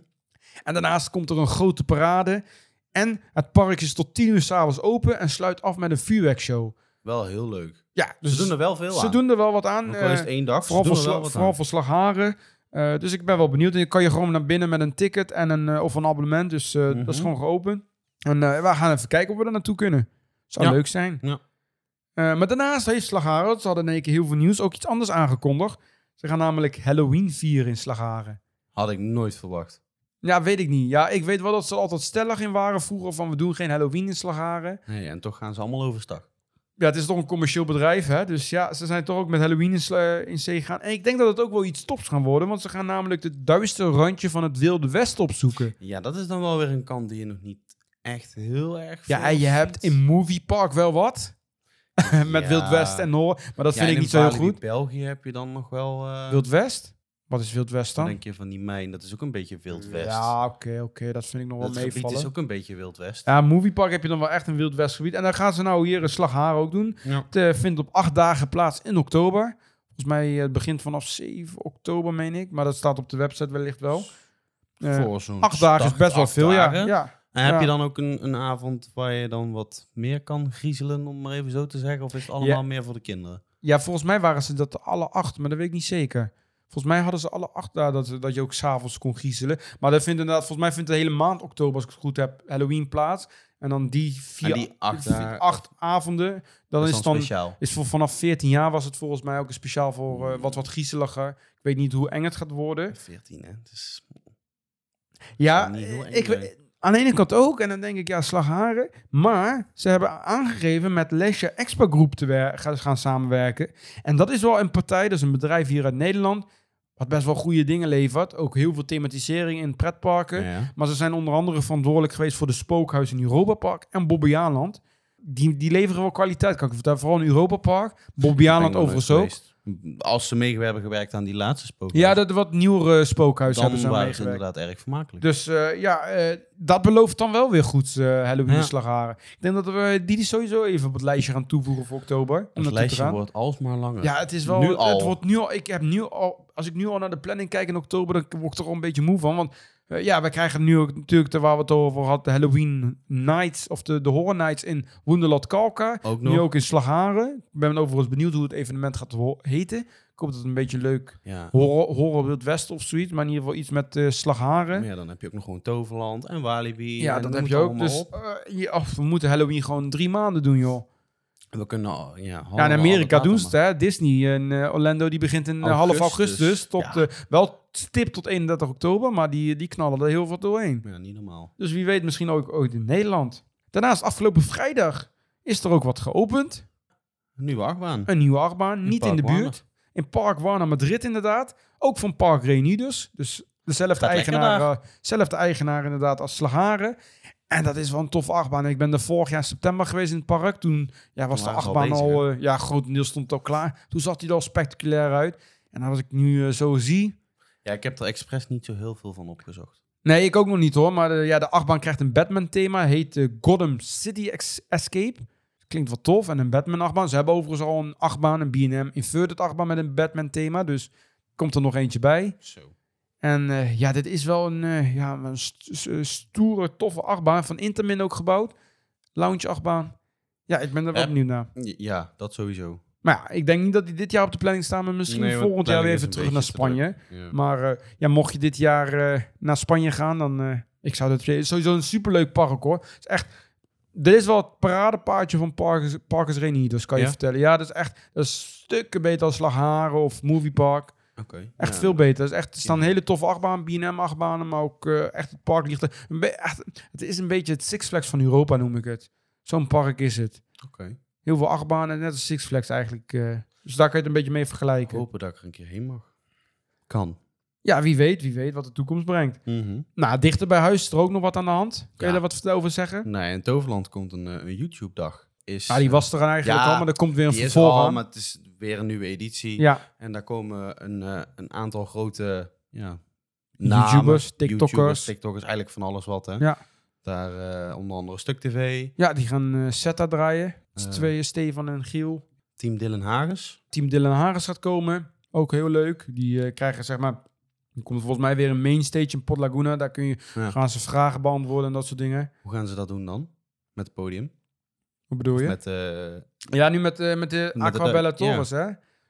En daarnaast komt er een grote parade. En het park is tot 10 uur s'avonds open en sluit af met een vuurwerkshow. Wel heel leuk. Ja, dus Ze doen er wel veel ze aan. doen er wel wat aan. Ook al is het eh, één dag, vooral ze voor, doen wel sla- wat vooral aan. voor slagharen. Eh, dus ik ben wel benieuwd. En je kan je gewoon naar binnen met een ticket en een, eh, of een abonnement. Dus dat is Mhm. gewoon geopend. En we gaan even kijken of we er naartoe kunnen. Zou Ja. leuk zijn. Ja. Maar daarnaast heeft Slagharen, ze hadden in één keer heel veel nieuws, ook iets anders aangekondigd. Ze gaan namelijk Halloween vieren in Slagharen. Had ik nooit verwacht. Ja, weet ik niet. Ja, ik weet wel dat ze er altijd stellig in waren vroeger van we doen geen Halloween in Slagharen. Nee, en toch gaan ze allemaal overstag. Ja, het is toch een commercieel bedrijf, hè? Dus ja, ze zijn toch ook met Halloween in, sla- in zee gegaan. En ik denk dat het ook wel iets tops gaan worden, want ze gaan namelijk het duistere randje van het Wilde Westen opzoeken. Ja, dat is dan wel weer een kant die je nog niet echt heel erg Ja, en je hebt in Movie Park wel wat. [laughs] met Ja. Wild West en Noor. Maar dat Ja, vind ik in niet zo heel goed. België heb je dan nog wel... eh, Wild West? Wat is Wild West dan dan? denk je van die mijn, dat is ook een beetje Wild West. Ja, oké, oké. dat vind ik nog wel dat gebied meevallen. is ook een beetje Wild West. Ja, Movie Park heb je dan wel echt een Wild West gebied. En dan gaan ze nou hier een Slagharen ook doen. Ja. Het eh, vindt op acht dagen plaats in oktober. Volgens mij eh, het begint vanaf 7 oktober, meen ik. Maar dat staat op de website wellicht wel. Eh, Voor zo'n acht dagen is best wel veel, ja. dagen. ja. En heb Ja. je dan ook een, een avond waar je dan wat meer kan griezelen, om maar even zo te zeggen? Of is het allemaal meer voor de kinderen? Ja, volgens mij waren ze dat alle acht, maar dat weet ik niet zeker. Volgens mij hadden ze alle acht daar dat, dat je ook s'avonds kon griezelen. Maar dat vindt inderdaad, volgens mij vindt de hele maand oktober, als ik het goed heb, Halloween plaats. En dan die vier, En die acht vier- acht avonden, Dat is dan speciaal. is voor vanaf 14 jaar was het volgens mij ook een speciaal voor eh, wat wat griezeliger. Ik weet niet hoe eng het gaat worden. 14, hè? Het is... Ja, niet heel eng ik, zijn. we- aan de ene kant ook. En dan denk ik, ja, slagharen. Maar ze hebben aangegeven met Leisure Expo Groep te gaan, gaan samenwerken. En dat is wel een partij, dat is een bedrijf hier uit Nederland. Wat best wel goede dingen levert. Ook heel veel thematisering in pretparken. Ja. Maar ze zijn onder andere verantwoordelijk geweest voor de spookhuis in Europa Park en Bobbejaanland. Die, die leveren wel kwaliteit, kan ik vertellen. Vooral in Europa Park. Bobbejaanland overigens ook. Als ze mee hebben gewerkt aan die laatste spook. Ja, dat wat nieuwere spookhuis dan hebben ze waren inderdaad erg vermakelijk. Dus eh, ja, eh, dat belooft dan wel weer goed, eh Halloween Ja. Slagharen. Ik denk dat we die sowieso even op het lijstje gaan toevoegen voor oktober. Het lijstje wordt alsmaar langer. Ja, het is wel. Nu Het al. wordt nu al. Ik heb nu al. Als ik nu al naar de planning kijk in oktober, dan word ik er al een beetje moe van. Want Eh, ja, we krijgen nu ook natuurlijk, waar we het over hadden, de Halloween Nights of de, de Horror Nights in Wonderland Kalka. Ook nog. Nu ook in Slagharen. Ik ben overigens benieuwd hoe het evenement gaat heten. Ik hoop dat het een beetje leuk Ja. horror, horror Wild West of zoiets, maar in ieder geval iets met eh Slagharen. Maar ja, dan heb je ook nog gewoon Toverland en Walibi. Ja, en dat heb je ook. Dus eh, ja, of we moeten Halloween gewoon drie maanden doen, joh. We kunnen, al- ja, Ja, in Amerika doen ze het, hè. Disney en Orlando, die begint in half Augustus. Tot, Ja. wel stip tot 31 oktober, maar die, die knallen er heel veel doorheen. Ja, niet normaal. Dus wie weet misschien ook ooit in Nederland. Daarnaast, afgelopen vrijdag, is er ook wat geopend. Een nieuwe achtbaan. Een nieuwe achtbaan, In niet in de buurt. In Park Warner Madrid inderdaad. Ook van Park Reunidos. Dus dezelfde Gaat lekker eigenaar, zelfde eigenaar inderdaad als Slagaren. En dat is wel een toffe achtbaan. Ik ben er vorig jaar in september geweest in het park. Toen ja, was Toen de ze al achtbaan bezig, al... eh, ja, grotendeels stond het al klaar. Toen zag hij er al spectaculair uit. En als ik nu eh, zo zie... Ja, ik heb er expres niet zo heel veel van opgezocht. Nee, ik ook nog niet hoor. Maar de, ja, de achtbaan krijgt een Batman-thema. Heet eh, Gotham City Ex- Escape. Klinkt wat tof. En een Batman-achtbaan. Ze hebben overigens al een achtbaan, een B&M Inverted achtbaan met een Batman-thema. Dus komt er nog eentje bij. Zo. En eh, ja, dit is wel een, eh, ja, een st- eh, stoere, toffe achtbaan. Van Intermin ook gebouwd. Lounge achtbaan. Ja, ik ben er wel benieuwd naar. Ja, dat sowieso. Maar ja, ik denk niet dat die dit jaar op de planning staan. Maar misschien Nee, volgend jaar weer even terug naar Spanje. Ja. Maar eh, ja, mocht je dit jaar eh, naar Spanje gaan, dan eh, ik zou dat sowieso een superleuk park hoor. Het is echt, dit is wel het paradepaardje van Parkers, Parkers Reunidos, kan je Ja? vertellen. Ja, dat is echt dat is stukken beter als Slagharen of Movie Park. Oké. Echt Ja. veel beter. Het is echt, er staan Ja. hele toffe achtbanen, B&M achtbanen, maar ook echt het park ligt er. Echt, het is een beetje het Six Flags van Europa noem ik het. Zo'n park is het. Oké. Heel veel achtbanen, net als Six Flags eigenlijk. eh. dus daar kan je het een beetje mee vergelijken. hoop dat ik er een keer heen mag. Kan. Ja, wie weet, wie weet wat de toekomst brengt. Mhm. Nou, dichter bij huis is er ook nog wat aan de hand. Kun je daar wat over zeggen? Nee, in Toverland komt een, eh, een YouTube-dag. Is, Ja, die was er eigenlijk Ja, al, maar er komt weer een er vervolg al, aan. maar het is weer een nieuwe editie. Ja, En daar komen een, eh, een aantal grote ja, YouTubers, TikTokkers. YouTubers, TikTokkers, eigenlijk van alles wat. Hè. Ja. Daar eh, onder andere Stuk TV, ja die gaan Setta draaien. Z'n Eh. tweeën, Stefan en Giel. Team Dylan Hagens. Team Dylan Harris gaat komen. Ook heel leuk. Die krijgen zeg maar... Er komt volgens mij weer een mainstage in Pot Laguna. Daar kun je, Ja. gaan ze vragen beantwoorden en dat soort dingen. Hoe gaan ze dat doen dan? Met het podium? Hoe bedoel Of je? met, Ja, nu met, met de Aquabella ja. Torres, hè?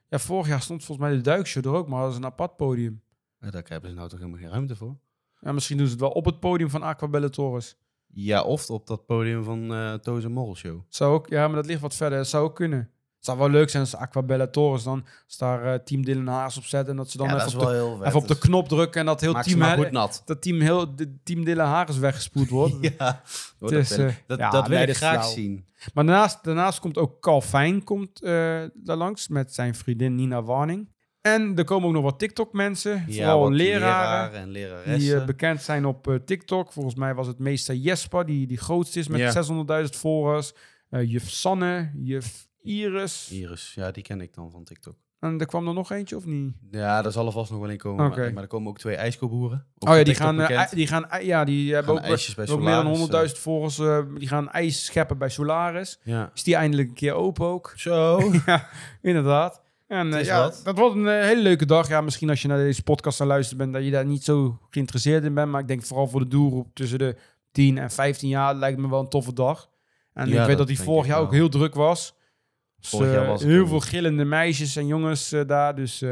Ja, vorig jaar stond volgens mij de duikshow er ook, maar dat is een apart podium. eh, daar hebben ze nou toch helemaal geen ruimte voor? Ja, misschien doen ze het wel op het podium van Aquabella Torres. Ja, of op dat podium van eh Toos en Morrel Show. Zou ook, ja, maar dat ligt wat verder. Dat zou ook kunnen. Het zou wel leuk zijn als Aquabella Torres dan als daar eh, team Dylan Haas op zetten en dat ze dan ja, even, dat op de, even op de knop drukken en dat heel maak team, maar hè, goed nat. dat team heel de team Dylan Haas weggespoeld wordt. [laughs] Ja, Oh, Het is, dat, wil, eh, ik- dat, ja, dat wil ik graag flauw. zien. Maar daarnaast, daarnaast komt ook Calvin komt eh, daar langs met zijn vriendin Nina Warning. En er komen ook nog wat TikTok-mensen, vooral leraren. en Die leraressen. eh, bekend zijn op eh, TikTok. Volgens mij was het meester Jesper, die, die grootste is met Ja. 600.000 volgers. Eh, juf Sanne, juf Iris. Iris, ja, die ken ik dan van TikTok. En er kwam er nog eentje, of niet? Ja, daar zal er vast nog wel in komen. Maar, maar er komen ook twee ijskoboeren. Ook oh ja, die gaan, die gaan, ja, die hebben ook, ijsjes bij ook meer dan Solaris, 100.000 volgers. die gaan ijs scheppen bij Solaris. Ja. Is die eindelijk een keer open ook? Zo. [laughs] ja, inderdaad. En eh, ja, wat. dat wordt een eh, hele leuke dag. Ja, misschien als je naar deze podcast aan luisteren bent, dat je daar niet zo geïnteresseerd in bent. Maar ik denk vooral voor de doelgroep tussen de 10 en 15 jaar lijkt me wel een toffe dag. En Ja, ik weet dat die vorig jaar wel. ook heel druk was. Dus, Vorig jaar eh, was heel veel gillende meisjes en jongens daar. Dus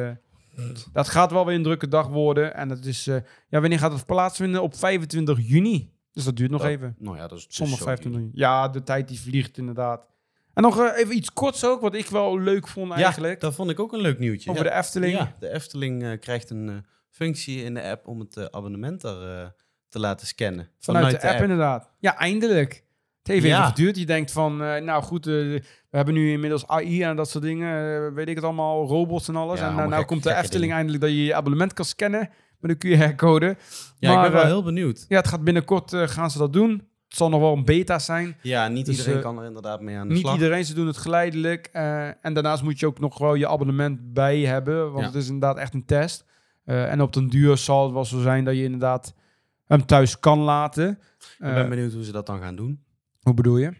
dat gaat wel weer een drukke dag worden. En dat is, ja, wanneer gaat het plaatsvinden? Op 25 juni. Dus dat duurt nog Dat- even. Nou ja, dat is dus Zondag zo 25 juni. Ja, de tijd die vliegt inderdaad. En nog eh, even iets korts ook, wat ik wel leuk vond Ja, eigenlijk. dat vond ik ook een leuk nieuwtje. over ja. de Efteling. Ja, de Efteling eh, krijgt een eh, functie in de app om het abonnement eh, te laten scannen. Vanuit, de, app, inderdaad. Ja, eindelijk. Het heeft Ja. even geduurd. Je denkt van, nou goed, we hebben nu inmiddels AI en dat soort dingen. weet ik het allemaal, robots en alles. Ja, en nou, komt de Efteling dingen. eindelijk dat je je abonnement kan scannen met een QR-code. Ja, ik Maar, ben wel heel benieuwd. Ja, het gaat binnenkort, gaan ze dat doen. Het zal nog wel een beta zijn. Ja, niet Dus, iedereen eh, kan er inderdaad mee aan de Niet slag. iedereen, ze doen het geleidelijk. eh, en daarnaast moet je ook nog wel je abonnement bij hebben. Want Ja. het is inderdaad echt een test. Eh, en op den duur zal het wel zo zijn dat je inderdaad hem thuis kan laten. ik Eh, ben benieuwd hoe ze dat dan gaan doen. hoe bedoel je?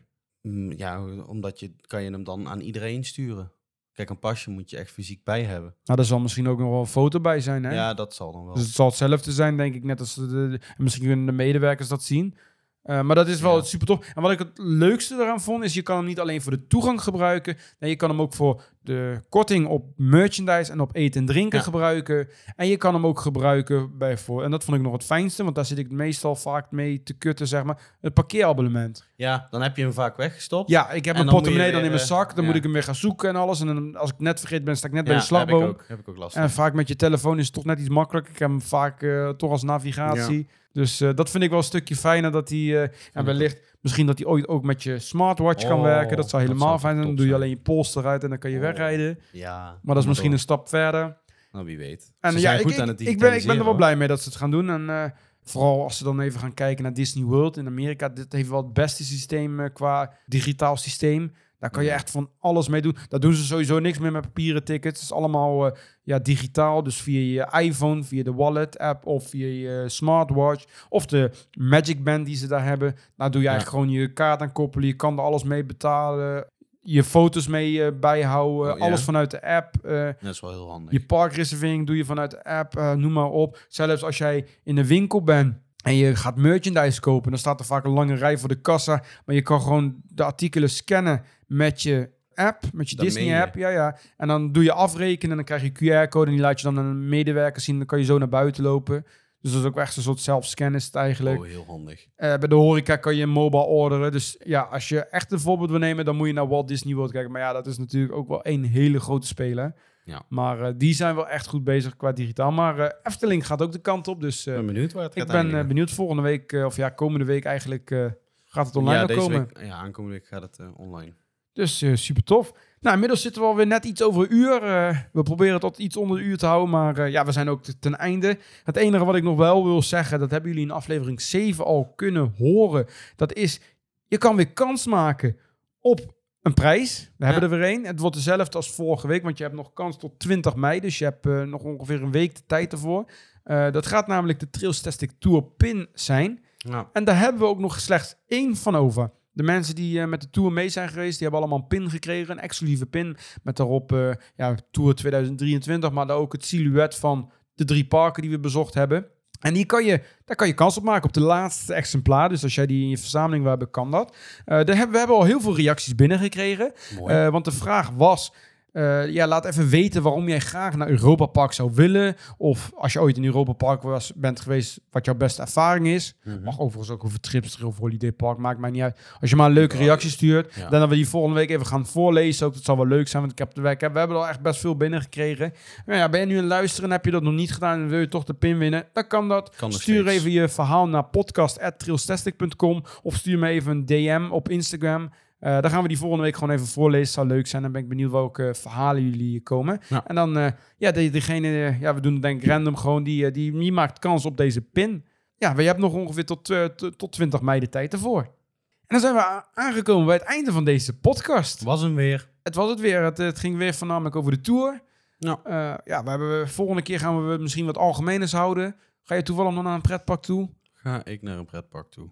Mm, Ja, omdat je kan je hem dan aan iedereen sturen. Kijk, een pasje moet je echt fysiek bij hebben. Nou, daar zal misschien ook nog wel een foto bij zijn, hè? Ja, dat zal dan wel. Dus het zal hetzelfde zijn, denk ik, net als de, de- en misschien kunnen de medewerkers dat zien. Eh, maar dat is wel Ja. super tof. En wat ik het leukste eraan vond, is je kan hem niet alleen voor de toegang gebruiken. Nee, je kan hem ook voor de korting op merchandise en op eten en drinken Ja. gebruiken. En je kan hem ook gebruiken bij voor, en dat vond ik nog het fijnste, want daar zit ik meestal vaak mee te kutten, zeg maar, het parkeerabonnement. Ja, dan heb je hem vaak weggestopt. Ja, ik heb dan je portemonnee dan in mijn zak, dan ja. moet ik hem weer gaan zoeken en alles. En dan, als ik net vergeten ben, sta ik net bij de slagboom. Heb ik ook, heb ik ook last van. En vaak met je telefoon is het toch net iets makkelijker. Ik heb hem vaak eh, toch als navigatie. Dus eh, dat vind ik wel een stukje fijner. Dat hij, eh, en wellicht, misschien dat hij ooit ook met je smartwatch kan Oh, werken. Dat zou dat helemaal zou fijn zijn. Dan doe je alleen je pols eruit en dan kan je Oh. wegrijden. Ja. Maar dat is misschien door. een stap verder. Nou, wie weet. En Ze ja, ik, goed aan het ik, ben, ik ben er wel blij mee dat ze het gaan doen. En eh, vooral als ze dan even gaan kijken naar Disney World in Amerika. Dit heeft wel het beste systeem eh, qua digitaal systeem. Daar kan je echt van alles mee doen. Daar doen ze sowieso niks meer met papieren tickets. Het is allemaal eh, ja, digitaal. Dus via je iPhone, via de wallet app of via je smartwatch. Of de Magic Band die ze daar hebben. Daar doe je eigenlijk gewoon je kaart aan koppelen. Je kan er alles mee betalen. Je foto's mee eh, bijhouden. Oh. Alles vanuit de app. eh, Dat is wel heel handig. je parkreservering doe je vanuit de app, noem maar op. Zelfs als jij in een winkel bent en je gaat merchandise kopen, dan staat er vaak een lange rij voor de kassa. Maar je kan gewoon de artikelen scannen met je app, met je? Disney-app. Ja, ja. En dan doe je afrekenen en dan krijg je QR-code en die laat je dan aan een medewerker zien. Dan kan je zo naar buiten lopen. Dus dat is ook echt een soort zelfscan is het eigenlijk. Oh, heel handig. Eh, bij de horeca kan je mobile orderen. Dus ja, als je echt een voorbeeld wil nemen, dan moet je naar Walt Disney World kijken. Maar ja, dat is natuurlijk ook wel een hele grote speler. Ja. Maar eh, die zijn wel echt goed bezig qua digitaal. Maar eh, Efteling gaat ook de kant op. Dus Ik eh, ben benieuwd waar het ik ben benieuwd. Volgende week, of ja, komende week eigenlijk, eh, gaat het online ja, deze komen. week, ja, aankomende week gaat het eh, online. Dus eh, super tof. Nou, inmiddels zitten we alweer net iets over een uur. Eh, we proberen tot iets onder een uur te houden, maar eh, ja, we zijn ook te- ten einde. Het enige wat ik nog wel wil zeggen, dat hebben jullie in aflevering 7 al kunnen horen. Dat is, je kan weer kans maken op een prijs. We hebben er weer een. Het wordt dezelfde als vorige week, want je hebt nog kans tot 20 mei. Dus je hebt eh, nog ongeveer een week de tijd ervoor. Eh, dat gaat namelijk de Trails Tastic Tour pin zijn. Ja. En daar hebben we ook nog slechts één van over. De mensen die eh, met de Tour mee zijn geweest, die hebben allemaal een pin gekregen. Een exclusieve pin met daarop ja, Tour 2023, maar daar ook het silhouet van de drie parken die we bezocht hebben. En die kan je, daar kan je kans op maken op de laatste exemplaar. Dus als jij die in je verzameling wil hebben, kan dat. Eh, daar hebben, we hebben al heel veel reacties binnengekregen. Eh, want de vraag was... eh, ja, laat even weten waarom jij graag naar Europa Park zou willen. Of als je ooit in Europa Park was, bent geweest, wat jouw beste ervaring is. Mhm. Mag overigens ook over Tripster of Holiday Park, maakt mij niet uit. Als je maar een leuke reactie stuurt, ja. dan dat we die volgende week even gaan voorlezen. Ook dat zal wel leuk zijn, want ik heb de week, we hebben al echt best veel binnengekregen. Maar ja, ben je nu het luisteren en heb je dat nog niet gedaan en wil je toch de pin winnen, dan kan dat. Kan stuur steeds. even je verhaal naar podcast.trailstastic.com of stuur me even een DM op Instagram. Eh dan gaan we die volgende week gewoon even voorlezen. Zou leuk zijn. Dan ben ik benieuwd welke verhalen jullie komen. Ja. En dan, eh, ja, de, degene, eh, ja, we doen het denk ik random gewoon, die, eh, die, die maakt kans op deze pin. Ja, we hebben nog ongeveer tot, eh, tot 20 mei de tijd ervoor. En dan zijn we aangekomen bij het einde van deze podcast. Was hem weer. Het was het weer. Het, het ging weer voornamelijk over de tour. Ja. Eh, ja, we hebben, volgende keer gaan we misschien wat algemenes houden. Ga je toevallig nog naar een pretpark toe? Ga ik naar een pretpark toe?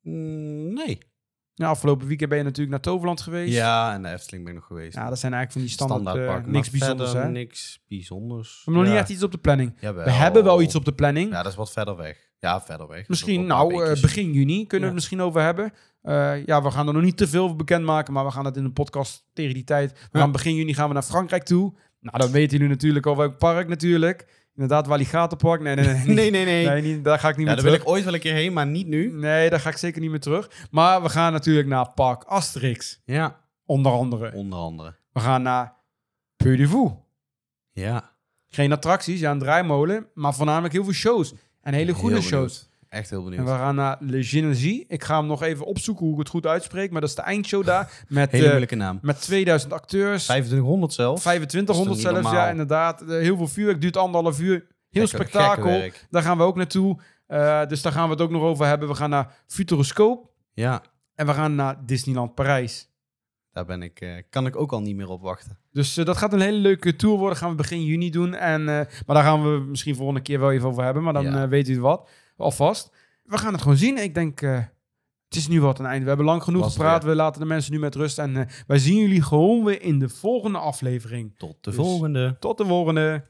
Mm, nee. Ja, afgelopen weekend ben je natuurlijk naar Toverland geweest. Ja, en de Efteling ben ik nog geweest. Ja, dat zijn eigenlijk van die standaard, eh, niks maar bijzonders, hè? We niks bijzonders. hebben nog niet echt iets op de planning. Jawel. We hebben wel iets op de planning. Ja, dat is wat verder weg. Ja, verder weg. misschien, nou, eh, begin juni kunnen we het misschien over hebben. Eh, ja, we gaan er nog niet te veel over bekendmaken, maar we gaan het in een podcast tegen die tijd. We gaan begin juni gaan we naar Frankrijk toe. Nou, dan weten jullie natuurlijk al welk park natuurlijk. Inderdaad, Walligatorpark. Nee, nee, nee. [laughs] Nee, nee, nee. nee niet, daar ga ik niet ja, meer daar wil terug. ik ooit wel een keer heen, maar niet nu. Nee, daar ga ik zeker niet meer terug. Maar we gaan natuurlijk naar Park Asterix, Ja, onder andere. onder andere. We gaan naar Puy de Fou. Ja. Geen attracties, ja, een draaimolen, maar voornamelijk heel veel shows. En hele goede Heel shows. benieuwd. Echt heel En benieuwd. we gaan naar Le Génésie. Ik ga hem nog even opzoeken hoe ik het goed uitspreek, maar dat is de eindshow daar. [laughs] Met, Hele eh, moeilijke naam. met 2000 acteurs, 2500 zelf. 2500 Dat is toch zelfs, ja, inderdaad. Eh, heel veel vuur, het duurt anderhalf uur. Heel spektakel. Daar gaan we ook naartoe. Eh, dus daar gaan we het ook nog over hebben. We gaan naar Futuroscope Ja, en we gaan naar Disneyland Parijs. daar ben ik, eh, kan ik ook al niet meer op wachten. Dus dat gaat een hele leuke tour worden. Gaan we begin juni doen. En, eh, maar daar gaan we misschien volgende keer wel even over hebben. Maar dan Ja. weet u wat. Alvast. We gaan het gewoon zien. Ik denk, eh, het is nu wat een einde. We hebben lang genoeg gepraat. We laten de mensen nu met rust. En eh, wij zien jullie gewoon weer in de volgende aflevering. Tot de Dus- volgende. Tot de volgende.